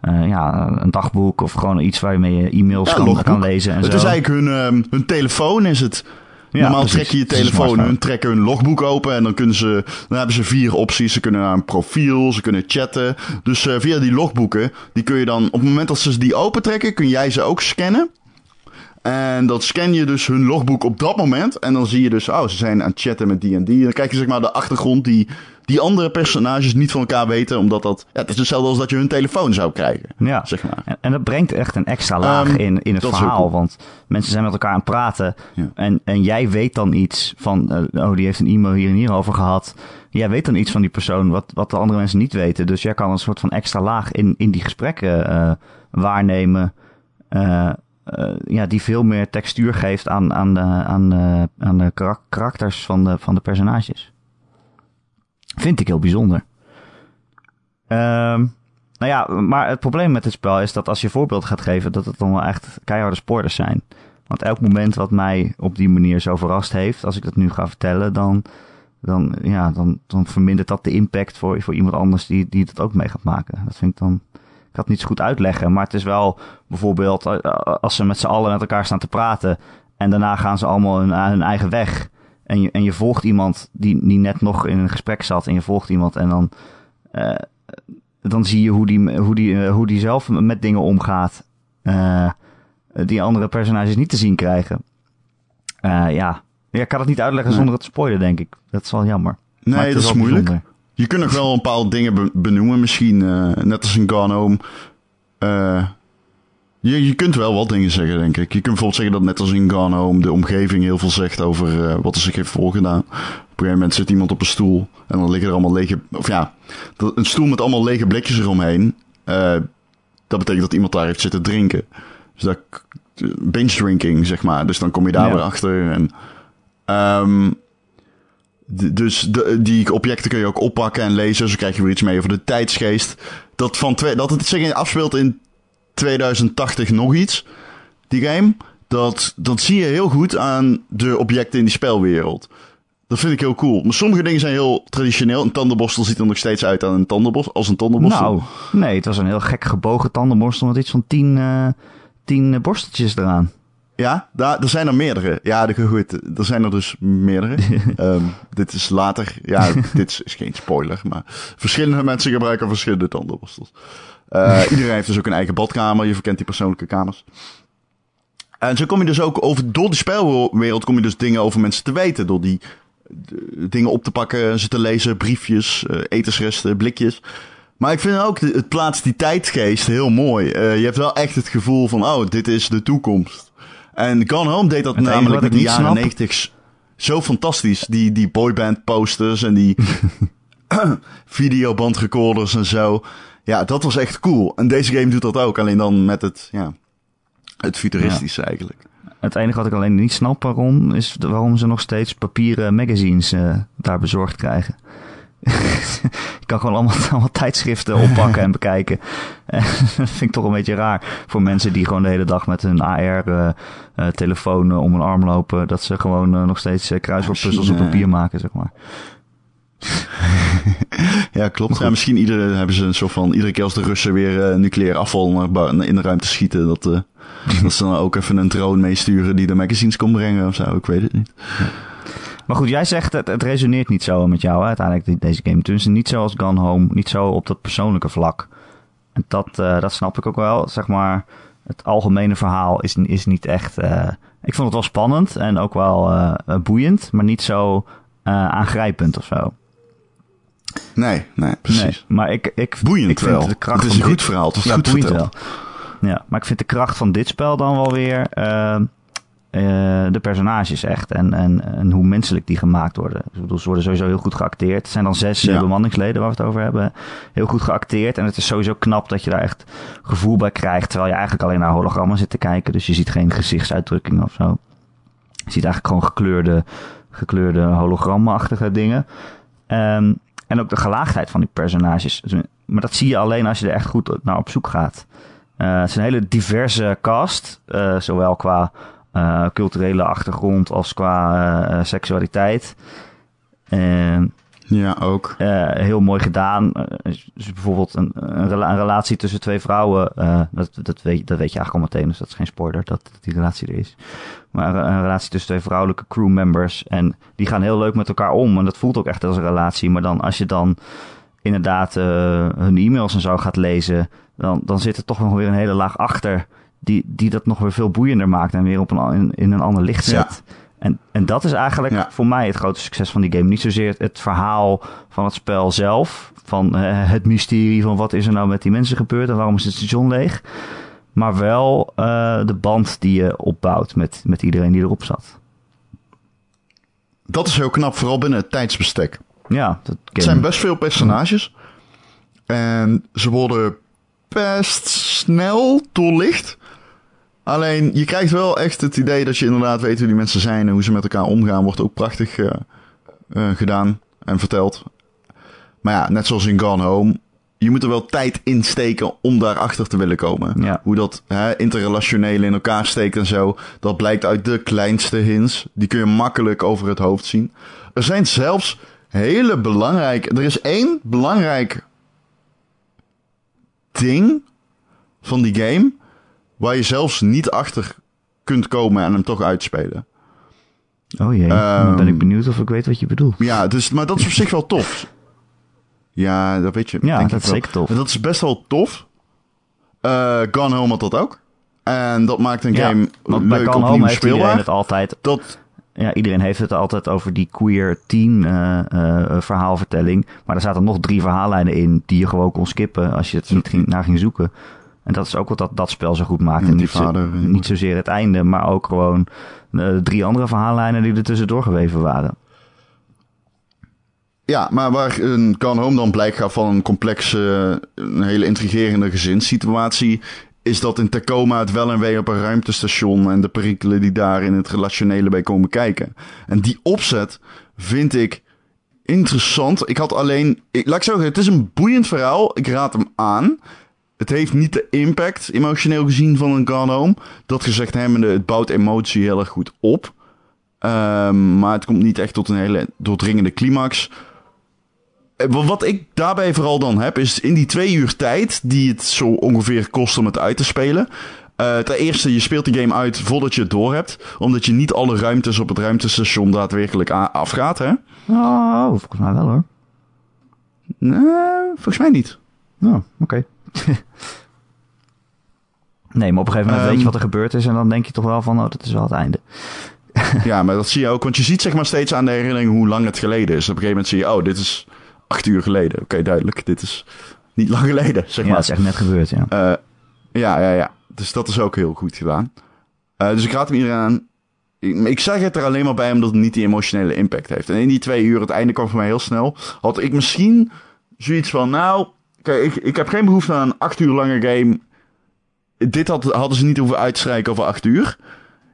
uh, uh, ja, een dagboek of gewoon iets waarmee je e-mails Ja, kan, kan lezen en het zo. is eigenlijk hun, ehm, hun telefoon is het. Ja, Normaal precies. trek je je telefoon, hun trekken hun logboek open en dan kunnen ze, dan hebben ze vier opties. Ze kunnen naar een profiel, ze kunnen chatten. Dus eh, via die logboeken, die kun je dan, op het moment dat ze die opentrekken, kun jij ze ook scannen. En dan scan je dus hun logboek op dat moment. En dan zie je dus, oh, ze zijn aan het chatten met die en die. En dan krijg je zeg maar de achtergrond die die andere personages niet van elkaar weten. Omdat dat, ja, het is hetzelfde als dat je hun telefoon zou krijgen. Ja. Zeg maar. En, en dat brengt echt een extra laag Ehm, in, in het verhaal. cool. Want mensen zijn met elkaar aan het praten. Ja. En, en jij weet dan iets van. eh, oh, die heeft een e-mail hier en hier over gehad. Jij weet dan iets van die persoon wat, wat de andere mensen niet weten. Dus jij kan een soort van extra laag in, in die gesprekken eh, waarnemen. eh, ja, die veel meer textuur geeft aan, aan, de, aan, de, aan de karak- karakters van de, van de personages. Vind ik heel bijzonder. Ehm nou ja, maar het probleem met dit spel is dat als je voorbeeld gaat geven, dat het dan wel echt keiharde spoilers zijn. Want elk moment wat mij op die manier zo verrast heeft, als ik dat nu ga vertellen, dan, dan, ja, dan, dan vermindert dat de impact voor, voor iemand anders die, die het ook mee gaat maken. Dat vind ik dan. Ik het niet zo goed uitleggen, maar het is wel bijvoorbeeld eh, als ze met z'n allen met elkaar staan te praten en daarna gaan ze allemaal hun eigen weg. En je, en je volgt iemand die, die net nog in een gesprek zat en je volgt iemand en dan. eh, dan zie je hoe die, hoe die, eh, hoe die zelf met dingen omgaat. eh, die andere personages niet te zien krijgen. Ja. ja, ik kan het niet uitleggen Nee. zonder het te spoilen, denk ik. Dat is wel jammer. Nee, dat is moeilijk. bijzonder. Je kunt nog wel een paar dingen be- benoemen, misschien net als in Gone Home. Je, je kunt wel wat dingen zeggen, denk ik. Je kunt bijvoorbeeld zeggen dat net als in Home de omgeving heel veel zegt over eh, wat er zich heeft voorgedaan. Op een gegeven moment zit iemand op een stoel en dan liggen er allemaal lege... Of ja, een stoel met allemaal lege blikjes eromheen. Eh, dat betekent dat iemand daar heeft zitten drinken. Dus dat binge drinking, zeg maar. Dus dan kom je daar Ja. weer achter en... ehm, Dus de, die objecten kun je ook oppakken en lezen. Zo krijg je weer iets mee over de tijdsgeest. Dat, van twee, dat het zich afspeelt in 2080 nog iets, die game. Dat, dat zie je heel goed aan de objecten in die spelwereld. Dat vind ik heel cool. Maar sommige dingen zijn heel traditioneel. Een tandenborstel ziet er nog steeds uit aan een tandenborstel, als een tandenborstel. Nou, nee, het was een heel gek gebogen tandenborstel met iets van tien, eh, tien eh, borsteltjes eraan. Ja, daar, er zijn er meerdere. Ja, de, goed, er zijn er dus meerdere. [laughs] Ehm, dit is later. Ja, dit is, is geen spoiler, maar verschillende mensen gebruiken verschillende tandenborstels. Eh, iedereen heeft dus ook een eigen badkamer. Je verkent die persoonlijke kamers. En zo kom je dus ook over, door die spelwereld kom je dus dingen over mensen te weten. Door die de- dingen op te pakken, ze te lezen, briefjes, eh, etensresten, blikjes. Maar ik vind ook, de- het plaatst die tijdgeest heel mooi. Eh, je hebt wel echt het gevoel van, oh, dit is de toekomst. En Gone Home deed dat Het namelijk ik de jaren 90 zo fantastisch. Die, die boyband posters en die [laughs] [clears throat] videobandrecorders en zo. Ja, dat was echt cool. En deze game doet dat ook, alleen dan met het, ja, het futuristische eigenlijk. Het enige wat ik alleen niet snap waarom, is waarom ze nog steeds papieren magazines eh, daar bezorgd krijgen. [laughs] je kan gewoon allemaal, [laughs] allemaal tijdschriften oppakken en bekijken. [laughs] Eh, dat vind ik toch een beetje raar voor mensen die gewoon de hele dag met hun AR-telefoon om hun arm lopen. Dat ze gewoon eh, nog steeds eh, kruiswoordpuzzels op eh, papier maken, zeg maar. [laughs] Ja, klopt. Ja, misschien iedere, hebben ze een soort van, iedere keer als de Russen weer eh, nucleair afval naar in de ruimte schieten, dat, eh, [laughs] dat ze dan ook even een drone meesturen die de magazines kon brengen of zo. Ik weet het niet. Maar goed, jij zegt het, het resoneert niet zo met jou hè, uiteindelijk, deze game. Dus niet zo als Gone Home, niet zo op dat persoonlijke vlak. En dat, eh, dat snap ik ook wel, zeg maar. het algemene verhaal is, is niet echt... ik vond het wel spannend en ook wel boeiend, maar niet zo aangrijpend of zo. Nee, nee, precies. Nee, maar ik, ik, Boeiend ik vind wel. de kracht Het is een dit- goed verhaal. Het is ja, goed boeiend verteld. wel. Ja, maar ik vind de kracht van dit spel dan wel weer eh, eh, de personages echt. En, en, en hoe menselijk die gemaakt worden. Ik bedoel, ze worden sowieso heel goed geacteerd. Het zijn dan zes eh, Ja. bemanningsleden waar we het over hebben. Heel goed geacteerd. En het is sowieso knap dat je daar echt gevoel bij krijgt. Terwijl je eigenlijk alleen naar hologrammen zit te kijken. Dus je ziet geen gezichtsuitdrukkingen of zo. Je ziet eigenlijk gewoon gekleurde, gekleurde hologrammenachtige dingen. Ehm, en ook de gelaagdheid van die personages. Maar dat zie je alleen als je er echt goed naar op zoek gaat. Eh, het is een hele diverse cast. eh, zowel qua eh, culturele achtergrond als qua seksualiteit. En Ja, ook. eh, heel mooi gedaan. Dus bijvoorbeeld een, een, rela- een relatie tussen twee vrouwen. eh, dat, dat, weet, dat weet je eigenlijk al meteen, dus dat is geen spoiler dat, dat die relatie er is. Maar een, een relatie tussen twee vrouwelijke crewmembers. En die gaan heel leuk met elkaar om. En dat voelt ook echt als een relatie. Maar dan als je dan inderdaad hun e-mails en zo gaat lezen. Dan, dan zit er toch nog weer een hele laag achter. Die, die dat nog weer veel boeiender maakt. En weer op een, in, in een ander licht zet. En, en dat is eigenlijk Ja. voor mij het grote succes van die game. Niet zozeer het, verhaal van het spel zelf. Van eh, het mysterie van wat is er nou met die mensen gebeurd en waarom is het station leeg. Maar wel eh, de band die je opbouwt met, met iedereen die erop zat. Dat is heel knap, vooral binnen het tijdsbestek. Ja, dat Het zijn best veel personages. En ze worden best snel doorlicht. Alleen, je krijgt wel echt het idee dat je inderdaad weet hoe die mensen zijn en hoe ze met elkaar omgaan. Wordt ook prachtig eh, eh, gedaan en verteld. Maar ja, net zoals in Gone Home. Je moet er wel tijd in steken om daarachter te willen komen. Ja. Hoe dat hè, interrelationele in elkaar steekt en zo. Dat blijkt uit de kleinste hints. Die kun je makkelijk over het hoofd zien. Er zijn zelfs hele belangrijke... Er is één belangrijk ding van die game... waar je zelfs niet achter kunt komen en hem toch uitspelen. Oh jee, dan ben ik Ehm, benieuwd of ik weet wat je bedoelt. Ja, dus, maar dat is op zich wel tof. Ja, dat weet je. Ja, denk dat ik is zeker tof. Dat is best wel tof. Eh Gone Home had dat ook. En dat maakt een Ja, game Want bij leuk Gone Home heeft iedereen het altijd Dat, Ja, iedereen heeft het altijd over die queer teen eh, eh, verhaalvertelling. Maar er zaten nog drie verhaallijnen in die je gewoon kon skippen als je het niet ging, naar ging zoeken. En dat is ook wat dat, dat spel zo goed maakt. Ja, en niet, zo- vader, eh, niet zozeer het einde, maar ook gewoon eh, drie andere verhaallijnen die er tussendoor geweven waren. ja, maar waar een Gone Home dan blijk gaat van een complexe, een hele intrigerende gezinssituatie... is dat in Tacoma het wel en wee op een ruimtestation... en de perikelen die daar in het relationele bij komen kijken. En die opzet vind ik interessant. Ik had alleen... Ik, laat ik zeggen, het is een boeiend verhaal. Ik raad hem aan. Het heeft niet de impact, emotioneel gezien, van een Gone Home. Dat gezegd hebbende, het bouwt emotie heel erg goed op. Ehm, maar het komt niet echt tot een hele doordringende climax. Eh, wa- Wat ik daarbij vooral dan heb, is in die twee uur tijd die het zo ongeveer kost om het uit te spelen. eh ten eerste, je speelt die game uit voordat je het door hebt. Omdat je niet alle ruimtes op het ruimtestation daadwerkelijk afgaat, hè? Oh, volgens mij wel hoor. Nee, volgens mij niet. Oh, oké. [laughs] nee, maar op een gegeven moment Ehm. weet je wat er gebeurd is en dan denk je toch wel van, oh, dat is wel het einde. [laughs] Ja, maar dat zie je ook. Want je ziet zeg maar steeds aan de herinnering hoe lang het geleden is. Op een gegeven moment zie je, oh, dit is acht uur geleden. Oké, duidelijk. Dit is niet lang geleden, [laughs] zeg Ja, maar. dat is echt net gebeurd, ja. Eh, ja, ja, ja. Dus dat is ook heel goed gedaan. Eh, dus ik raad hem iedereen aan. Ik, ik zeg het er alleen maar bij omdat het niet die emotionele impact heeft. En in die twee uur, het einde kwam voor mij heel snel. Had ik misschien zoiets van, nou, kijk, ik, ik heb geen behoefte aan een acht uur lange game. Dit had, hadden ze niet hoeven uitstrijken over acht uur.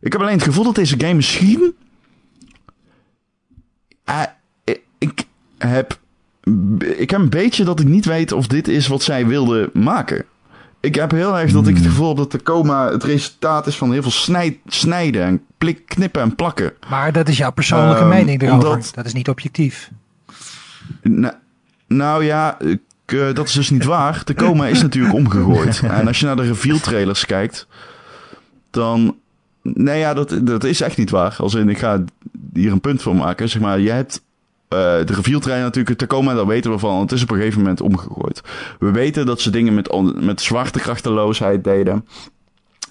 Ik heb alleen het gevoel dat deze game misschien... Eh, ik heb... Ik heb een beetje dat ik niet weet of dit is wat zij wilden maken. Ik heb heel erg dat ik het gevoel heb dat de coma het resultaat is van heel veel snijd, snijden en plik, knippen en plakken. Maar dat is jouw persoonlijke Ehm, mening erover. omdat- Dat is niet objectief. Nou, nou ja, eh, dat is dus niet waar. De coma is natuurlijk omgegooid. [laughs] En als je naar de reveal trailers kijkt, dan... Nee ja, dat, dat is echt niet waar. Als in, ik ga hier een punt van maken. Zeg maar, je hebt eh, de reveal trailer natuurlijk, de Tacoma, daar weten we van. Het is op een gegeven moment omgegooid. We weten dat ze dingen met, met zwaartekrachteloosheid deden.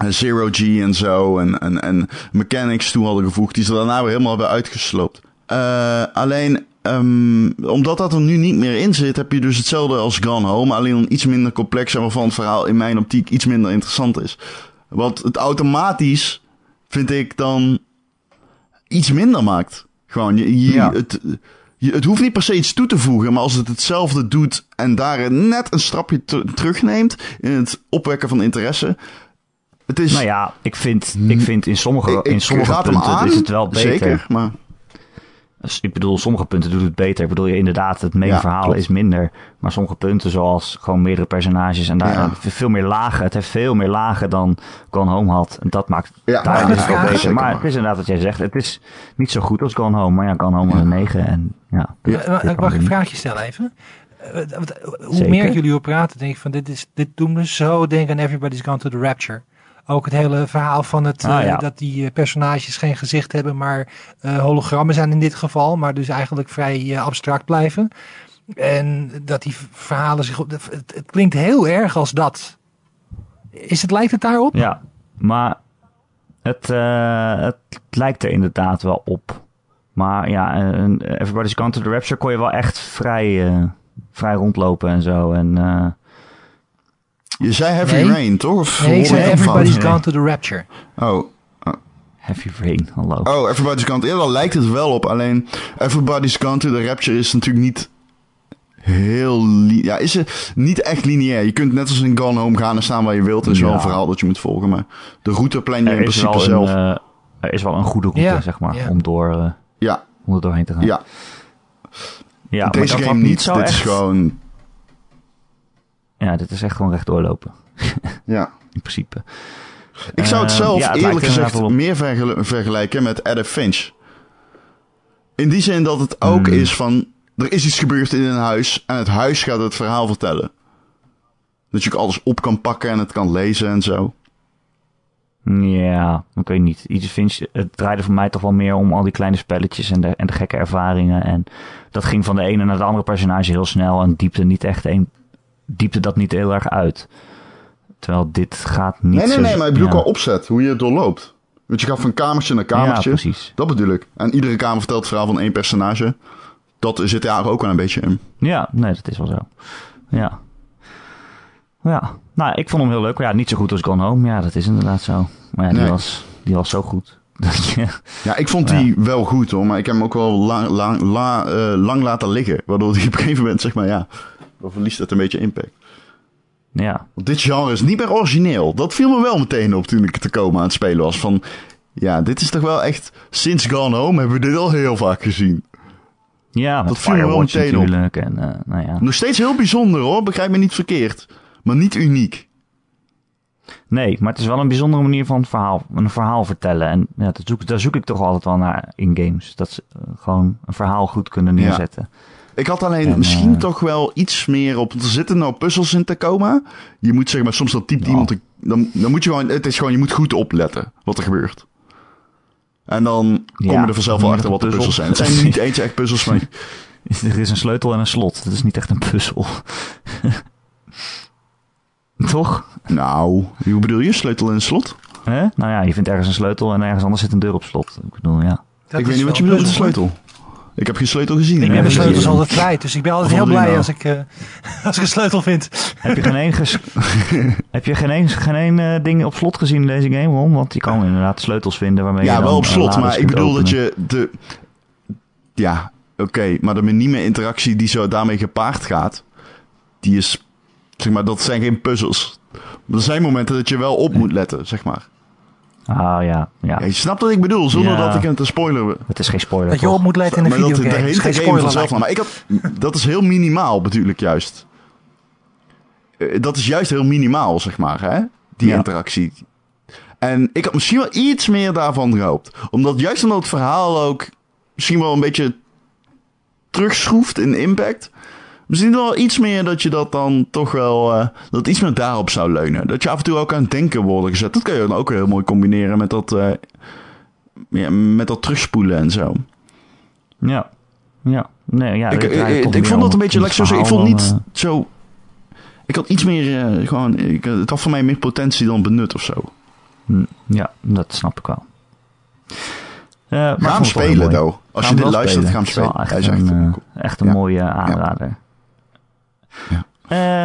Zero G en zo en, en, en mechanics toe hadden gevoegd, die ze daarna weer helemaal hebben uitgesloopt. Uh, alleen, um, omdat dat er nu niet meer in zit, heb je dus hetzelfde als Gone Home, alleen iets minder complex en waarvan het verhaal in mijn optiek iets minder interessant is. Wat het automatisch, vind ik, dan iets minder maakt. Gewoon, je, je, Ja. het, je, het hoeft niet per se iets toe te voegen, maar als het hetzelfde doet en daar net een stapje te- terugneemt in het opwekken van interesse. Het is. Nou ja, ik vind, ik vind in sommige, ik, in sommige punten aan, is het wel beter. Zeker, maar ik bedoel, sommige punten doet het beter. Ik bedoel, je inderdaad, het main Ja, verhaal klopt. is minder. Maar sommige punten, zoals gewoon meerdere personages en daar Ja. veel meer lagen. Het heeft veel meer lagen dan Gone Home had. En dat maakt Ja, daar het wel beter. Maar het is inderdaad wat jij zegt. Het is niet zo goed als Gone Home. Maar ja, Gone Home had een 9. En ja, ik mag een vraagje stellen even. Eh, Hoe Zeker. meer jullie op praten, denk ik van dit, is, dit doet me zo denken aan Everybody's Gone to the Rapture. Ook het hele verhaal van het, Ah, eh, ja. dat die eh, personages geen gezicht hebben, maar eh, hologrammen zijn in dit geval. Maar dus eigenlijk vrij abstract blijven. En dat die verhalen zich... op- Het, het klinkt heel erg als dat. Is het, lijkt het daarop? Ja, maar het, het lijkt er inderdaad wel op. Maar ja, Everybody's Gone to the Rapture kon je wel echt vrij, vrij rondlopen en zo. En je zei Heavy Nee. Rain, toch? Of Nee, ik zei Everybody's? Gone to the Rapture. Oh. Heavy Rain, hallo. Oh, Everybody's Gone. Ja, daar lijkt het wel op. Alleen Everybody's Gone to the Rapture is natuurlijk niet heel... Ja, is het niet echt lineair. Je kunt net als in Gone Home gaan en staan waar je wilt. Er is wel een verhaal dat je moet volgen. Maar de route plan je in er, principe een, zelf. eh, er is wel een goede route, Ja, zeg maar, ja. om, door, eh, ja, om er doorheen te gaan. ja. ja maar Deze dat game niet. zo Dit echt... is gewoon... Ja, dit is echt gewoon recht doorlopen, [laughs] Ja. in principe. Ik zou het Eh, zelf ja, het eerlijk er gezegd meer vergel- vergelijken met Adam Finch. In die zin dat het ook Hmm. is van... Er is iets gebeurd in een huis en het huis gaat het verhaal vertellen. Dat je ook alles op kan pakken en het kan lezen en zo. Ja, ik weet niet. Iets Finch, het draaide voor mij toch wel meer om al die kleine spelletjes en de, en de gekke ervaringen. En dat ging van de ene naar de andere personage heel snel en diepte niet echt een, diepte dat niet heel erg uit. Terwijl dit gaat niet Nee, nee, zo- nee, maar ik bedoel ja. qua opzet. Hoe je het doorloopt. Want je gaat van kamertje naar Ja, kamertje. precies. dat bedoel ik. En iedere kamer vertelt het verhaal van één personage. Dat zit daar ook wel een beetje in. Ja, nee, dat is wel zo. Ja. Ja, nou, ik vond hem heel leuk. Ja, niet zo goed als Gone Home. Ja, dat is inderdaad zo. Maar ja, die, Nee. was, die was zo goed. [laughs] Ja, ik vond die wel goed hoor. Maar ik heb hem ook wel lang, lang, la- eh, lang laten liggen. Waardoor die op een gegeven moment, zeg maar, ja... Dan verliest het een beetje impact. ja, Want dit genre is niet meer origineel. Dat viel me wel meteen op toen ik te komen aan het spelen was. Van, ja, dit is toch wel echt... Sinds Gone Home hebben we dit al heel vaak gezien. ja Dat viel me wel meteen op. En, eh, nou ja. Nog steeds heel bijzonder hoor, begrijp me niet verkeerd. Maar niet uniek. Nee, maar het is wel een bijzondere manier van verhaal, een verhaal vertellen. En ja, dat zoek, daar zoek ik toch altijd wel naar in games. Dat ze eh, gewoon een verhaal goed kunnen Ja. Ik had alleen En, misschien toch wel iets meer op. Er zitten nou puzzels in te komen. Je moet zeg maar, soms dat typt Ja. iemand. Dan, dan moet je gewoon. Het is gewoon, je moet goed opletten wat er gebeurt. En dan kom Ja, je er vanzelf wel achter wat de puzzels. zijn. Het zijn [laughs] niet eens echt puzzels, maar [laughs] Er is een sleutel en een slot. Dat is niet echt een puzzel. [laughs] toch? Nou, hoe bedoel je? Sleutel een slot? Hè? Nou ja, je vindt ergens een sleutel en ergens anders zit een deur op slot. Ik bedoel, ja. Dat ik weet niet wat je bedoelt met de een sleutel. Ik heb geen sleutel gezien. Ik de Ja, sleutels ja. altijd kwijt, dus ik ben altijd heel blij nou? als ik, eh, [laughs] als ik een sleutel vind. Heb je geen [laughs] één, ges- heb je geen één, geen één eh, ding op slot gezien in deze game, Ron? Want je kan inderdaad sleutels vinden waarmee je Ja, wel op eh, slot, maar ik bedoel dat je de. Ja, oké, maar de minieme interactie die zo daarmee gepaard gaat, die is. Zeg maar, dat zijn geen puzzels. Er zijn momenten dat je wel op moet letten, zeg maar. Ah ja, ja. Ja, je snapt wat ik bedoel, zonder Ja. dat ik het te spoiler. Het is geen spoiler, Dat je op moet letten in een maar dat, videogame. dat is heeft geen de game spoiler. vanzelf. Maar ik had, dat is heel minimaal, bedoel ik juist. Eh, Dat is juist heel minimaal, zeg maar, hè? Die Ja. interactie. En ik had misschien wel iets meer daarvan gehoopt. Omdat juist omdat het verhaal ook misschien wel een beetje terugschroeft in impact. Misschien wel iets meer dat je dat dan toch wel... eh, dat iets meer daarop zou leunen. Dat je af en toe ook aan het denken wordt gezet. Dat kan je dan ook heel mooi combineren met dat... eh, ja, met dat terugspoelen en zo. Ja. Ja. Nee, ja, ik, ik, meer vond dat een beetje, zo ik vond niet dan, eh, zo... Ik had iets meer, eh, gewoon, ik, het had voor mij meer potentie dan benut of zo. Hm, Ja, dat snap ik wel. Eh, maar Ga hem spelen, though. Als je dit luistert, ga hem Het is wel spelen. Echt Hij is echt een, cool. eh, echt een Ja. mooie aanrader. Ja.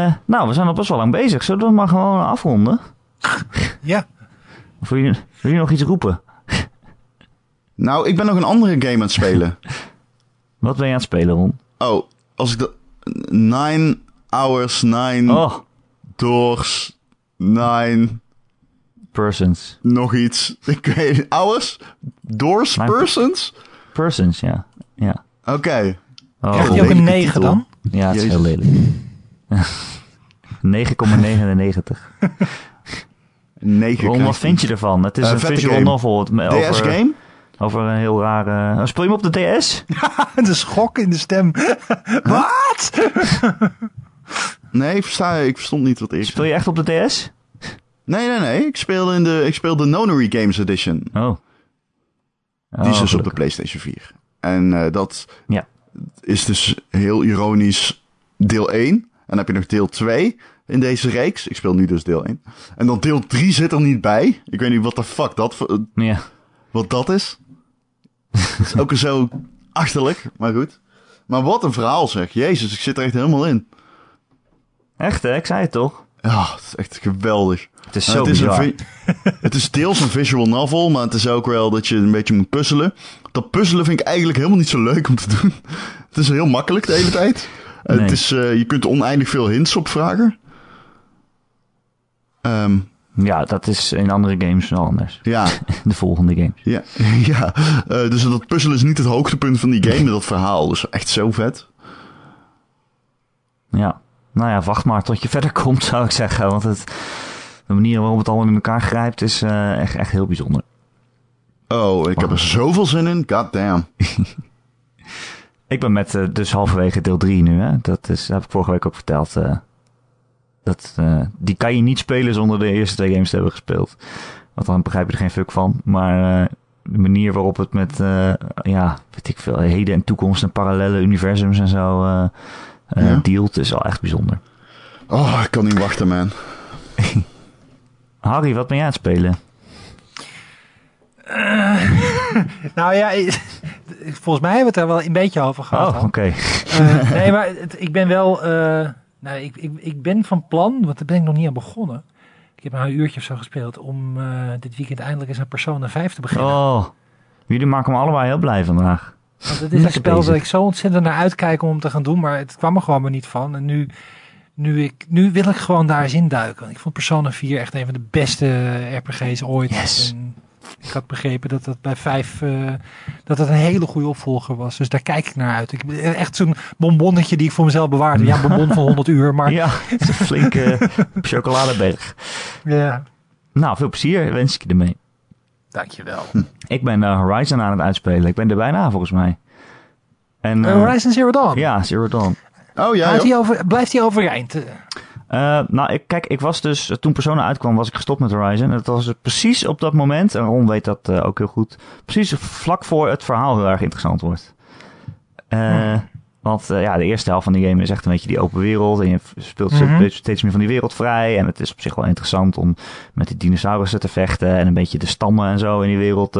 Eh, nou, we zijn al best wel lang bezig. Zullen we het maar gewoon afronden? [laughs] Ja. Of wil je, wil je nog iets roepen? Nou, ik ben nog een andere game aan het spelen. [laughs] Wat ben je aan het spelen, Ron? oh, als ik de... Nine hours, nine Oh, doors, nine... persons. Nog iets. [laughs] Ik weet Hours? Doors? Nine- Persons? Persons, ja. Ja, Oké. oh, Krijgt hij ook een 9 titel. dan? Ja het is heel lelijk. [laughs] 9,99. 9 Ron, wat vind je ervan? Het is Eh, een visual game. novel. Het, over, DS-game? over een heel rare... Oh, speel je hem op de DS? [laughs] de schok in de stem. Wat? [laughs] Nee, ik, versta, ik verstond niet wat ik Speel je echt op de DS? Nee, nee, nee. Ik speelde in de, ik speelde de Nonary Games Edition. Oh. Die is dus op de. PlayStation 4. En eh, dat Ja. Is dus heel ironisch deel 1. En dan heb je nog deel 2 in deze reeks. Ik speel nu dus deel 1. En dan deel 3 zit er niet bij. Ik weet niet wat de fuck dat, voor- Ja. wat dat is. Is ook zo achterlijk, maar goed. Maar wat een verhaal zeg. Jezus, ik zit er echt helemaal in. Echt hè? Ik zei het toch? Ja, het is echt geweldig. Het is zo het, is een [laughs] het is deels een visual novel, maar het is ook wel dat je een beetje moet puzzelen. Dat puzzelen vind ik eigenlijk helemaal niet zo leuk om te doen. [laughs] Het is heel makkelijk de hele tijd. Nee. Het is, eh, je kunt oneindig veel hints op vragen. Ehm, Ja, dat is in andere games wel anders. ja, [laughs] De volgende games. ja, ja. Eh, dus dat puzzelen is niet het hoogtepunt van die game, dat verhaal. Dus echt zo vet. Ja. Nou ja, wacht maar tot je verder komt, zou ik zeggen. Want het, de manier waarop het allemaal in elkaar grijpt is eh, echt, echt heel bijzonder. Oh, ik heb er zoveel zin in. God damn. [laughs] Ik ben met eh, dus halverwege deel 3 nu. Hè? Dat, is, dat heb ik vorige week ook verteld. eh, dat, die kan je niet spelen zonder de eerste twee games te hebben gespeeld. Want dan begrijp je er geen fuck van. Maar de manier waarop het met, ja, weet ik veel, heden en toekomst en parallele universums en zo Ja. dealt, is wel echt bijzonder. Oh, ik kan niet wachten, man. [laughs] Harry, wat ben jij aan het spelen? [laughs] Nou ja, volgens mij hebben we het er wel een beetje over gehad. Oh, oké. Eh, nee, maar het- ik ben wel. eh, nou, ik, ik, ik ben van plan, want daar ben ik nog niet aan begonnen. Ik heb maar een uurtje of zo gespeeld om eh, dit weekend eindelijk eens aan Persona 5 te beginnen. Oh, jullie maken me allebei heel blij vandaag. Want het is een spel bezig. dat ik zo ontzettend naar uitkijk om te gaan doen, maar het kwam er gewoon maar niet van. En nu, nu, ik, nu wil ik gewoon daar eens induiken. Want ik vond Persona 4 echt een van de beste RPG's ooit. Yes. En ik had begrepen dat dat bij 5 eh, dat het een hele goede opvolger was. Dus daar kijk ik naar uit. Ik, echt zo'n bonbonnetje die ik voor mezelf bewaarde. Ja, een bonbon van [laughs] 100 uur, maar Ja, het is een flinke [laughs] chocoladeberg. ja. Nou, veel plezier wens ik je ermee. Dankjewel. Ik ben eh, Horizon aan het uitspelen. Ik ben er bijna volgens mij. En, Uh, eh, Horizon Zero Dawn. Ja, Zero Dawn. Oh ja, hij over, blijft hij overeind? Eh, Eh, nou, ik, kijk, ik was dus, toen Persona uitkwam, was ik gestopt met Horizon. En dat was precies op dat moment, en Ron weet dat eh, ook heel goed, precies vlak voor het verhaal heel erg interessant wordt. Eh, Want ja, de eerste helft van die game is echt een beetje die open wereld. En je speelt Mhm. steeds- steeds meer van die wereld vrij. En het is op zich wel interessant om met die dinosaurussen te vechten. En een beetje de stammen en zo in die wereld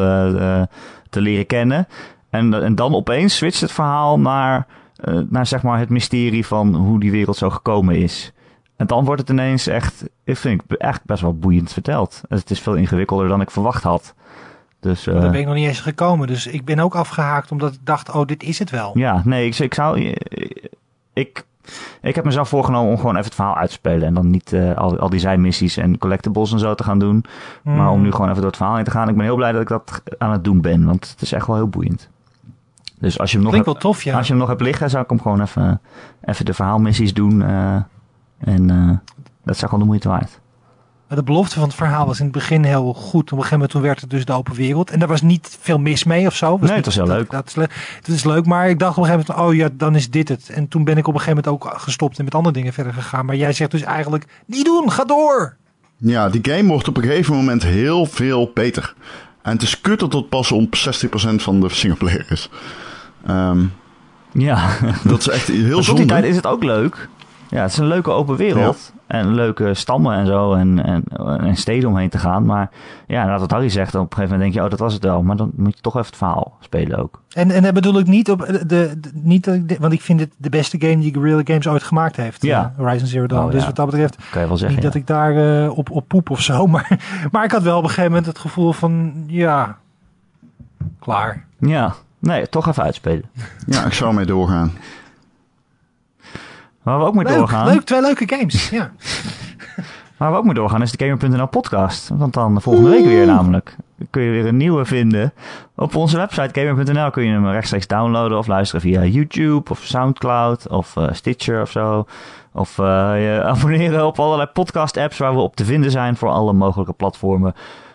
te leren kennen. En, en dan opeens switcht het verhaal naar, eh, naar zeg maar het mysterie van hoe die wereld zo gekomen is. En dan wordt het ineens echt, ik vind ik eigenlijk best wel boeiend verteld. Het is veel ingewikkelder dan ik verwacht had. Dus eh, Daar ben ik nog niet eens gekomen. Dus ik ben ook afgehaakt omdat ik dacht, oh, dit is het wel. ja, nee, ik, ik zou. Ik, ik heb mezelf voorgenomen om gewoon even het verhaal uit te spelen. En dan niet eh, al, al die zijmissies en collectibles en zo te gaan doen. Maar om nu gewoon even door het verhaal heen te gaan. Ik ben heel blij dat ik dat aan het doen ben. Want het is echt wel heel boeiend. Dus als je hem nog, Klinkt wel tof, ja. als je hem nog hebt liggen, zou ik hem gewoon even, even de verhaalmissies doen. eh, en eh, dat is gewoon de moeite waard. Maar de belofte van het verhaal was in het begin heel goed. Op een gegeven moment toen werd het dus de open wereld. En daar was niet veel mis mee of zo. Nee, het was heel dat, leuk. Dat is, le- het is leuk, maar ik dacht op een gegeven moment, oh ja, dan is dit het. En toen ben ik op een gegeven moment ook gestopt en met andere dingen verder gegaan. Maar jij zegt dus eigenlijk, niet doen, ga door. Ja, die game wordt op een gegeven moment heel veel beter. En het is kut dat het pas op 60% van de singleplayer is. Ehm, Ja, dat is echt heel tot die zonde. tijd is het ook leuk. Ja, het is een leuke open wereld. en leuke stammen en zo en, en, en steden omheen te gaan. Maar ja, inderdaad wat Harry zegt, op een gegeven moment denk je, oh dat was het wel. Maar dan moet je toch even het verhaal spelen ook. En, en dat bedoel ik niet op de, de, niet dat ik de- want ik vind het de beste game die Guerrilla Games ooit gemaakt heeft. Ja. eh, Horizon Zero Dawn. Oh, dus ja. wat dat betreft, Kan je wel zeggen. niet dat ik daar eh, op, op poep of zo. [laughs] Maar, maar ik had wel op een gegeven moment het gevoel van, ja, klaar. Ja, nee, toch even uitspelen. [laughs] Ja, ik zou ermee doorgaan. Waar we ook mee Leuk, doorgaan, leuk, twee leuke games. Ja. [laughs] waar we ook mee doorgaan is de Gamer.nl podcast. Want dan volgende week weer namelijk. Kun je weer een nieuwe vinden. Op onze website Gamer.nl kun je hem rechtstreeks downloaden of luisteren via YouTube of Soundcloud of eh, Stitcher of zo. Of eh, je [laughs] abonneren op allerlei podcast apps waar we op te vinden zijn voor alle mogelijke platformen.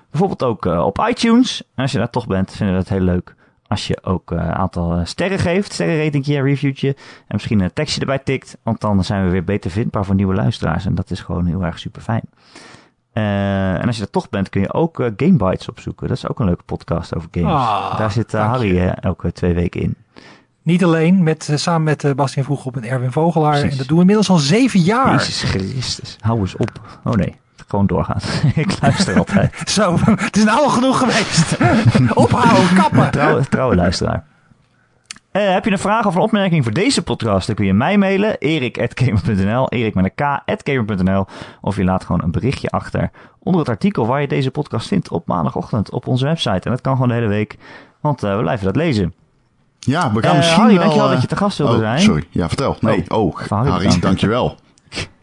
Bijvoorbeeld ook eh, op iTunes. En als je daar toch bent, vinden we het heel leuk als je ook eh, een aantal eh, sterren geeft. Sterrenratingje, een reviewtje. En misschien een tekstje erbij tikt. Want dan zijn we weer beter vindbaar voor nieuwe luisteraars. En dat is gewoon heel erg super fijn. en als je er toch bent, kun je ook eh, Game Bites opzoeken. Dat is ook een leuke podcast over games. Ah, daar zit eh, dank Harry eh, elke twee weken in. Niet alleen, met, eh, samen met eh, Bastiaan Vroegop en Erwin Vogelaar. Precies. En dat doen we inmiddels al zeven jaar. Jezus Christus, hou eens op. Oh nee, gewoon doorgaan. [laughs] ik luister altijd. [laughs] Zo, het is nou al genoeg geweest. [laughs] Ophouden, kappen. Trouwe, trouwe luisteraar. Eh, heb je een vraag of een opmerking voor deze podcast? Dan kun je mij mailen, erik.gamer.nl, erik met een k.gamer.nl. Of je laat gewoon een berichtje achter onder het artikel waar je deze podcast vindt op maandagochtend op onze website. En dat kan gewoon de hele week, want eh, we blijven dat lezen. Ja, we gaan Eh, misschien Harry, wel... dankjewel dat je te gast wilde oh, zijn. sorry. Ja, vertel. Nee, oh, van Harry Harry, dankjewel.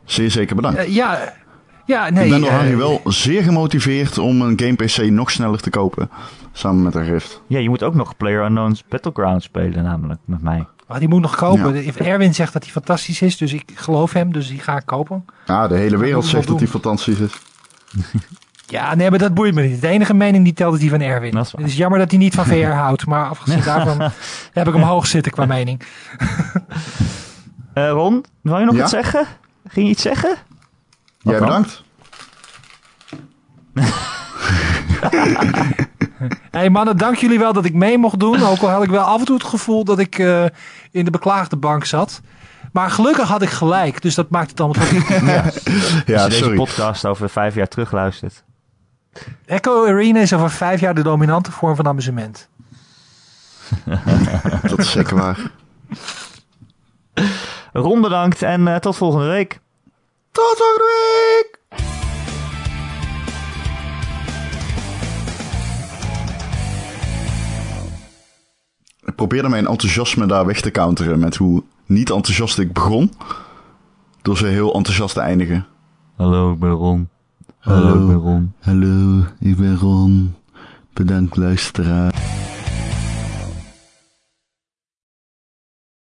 Zeer zeker bedankt. Ja, ja, nee. ik ben door eh, Harry wel zeer gemotiveerd om een game PC nog sneller te kopen. Samen met een Rift. Ja, je moet ook nog PlayerUnknown's Battleground spelen namelijk met mij. Maar die moet nog kopen. Ja. Erwin zegt dat hij fantastisch is, dus ik geloof hem, dus die ga ik kopen. Ja, de hele wereld zegt dat hij fantastisch is. [laughs] Ja, nee, maar dat boeit me niet. De enige mening die telt is die van Erwin. Dat is waar. Het is jammer dat hij niet van [laughs] VR houdt, maar afgezien daarvan [laughs] heb ik hem hoog zitten qua mening. Eh, Ron, wil je nog Ja? iets zeggen? Ging je iets zeggen? Jij dan? bedankt. [laughs] hey mannen, dank jullie wel dat ik mee mocht doen. Ook al had ik wel af en toe het gevoel dat ik eh, in de beklaagde bank zat. Maar gelukkig had ik gelijk, dus dat maakt het allemaal toch [laughs] Ja, Als je deze podcast over vijf jaar terug luistert. Echo Arena is over vijf jaar de dominante vorm van amusement. [laughs] Dat is zeker waar. Ron bedankt en eh, tot volgende week. Tot volgende week! Ik probeerde mijn enthousiasme daar weg te counteren met hoe niet enthousiast ik begon. Door ze heel enthousiast te eindigen. Hallo, ik ben Ron. Hallo. ik ben Ron. Hallo, ik ben Ron. Bedankt luisteraar.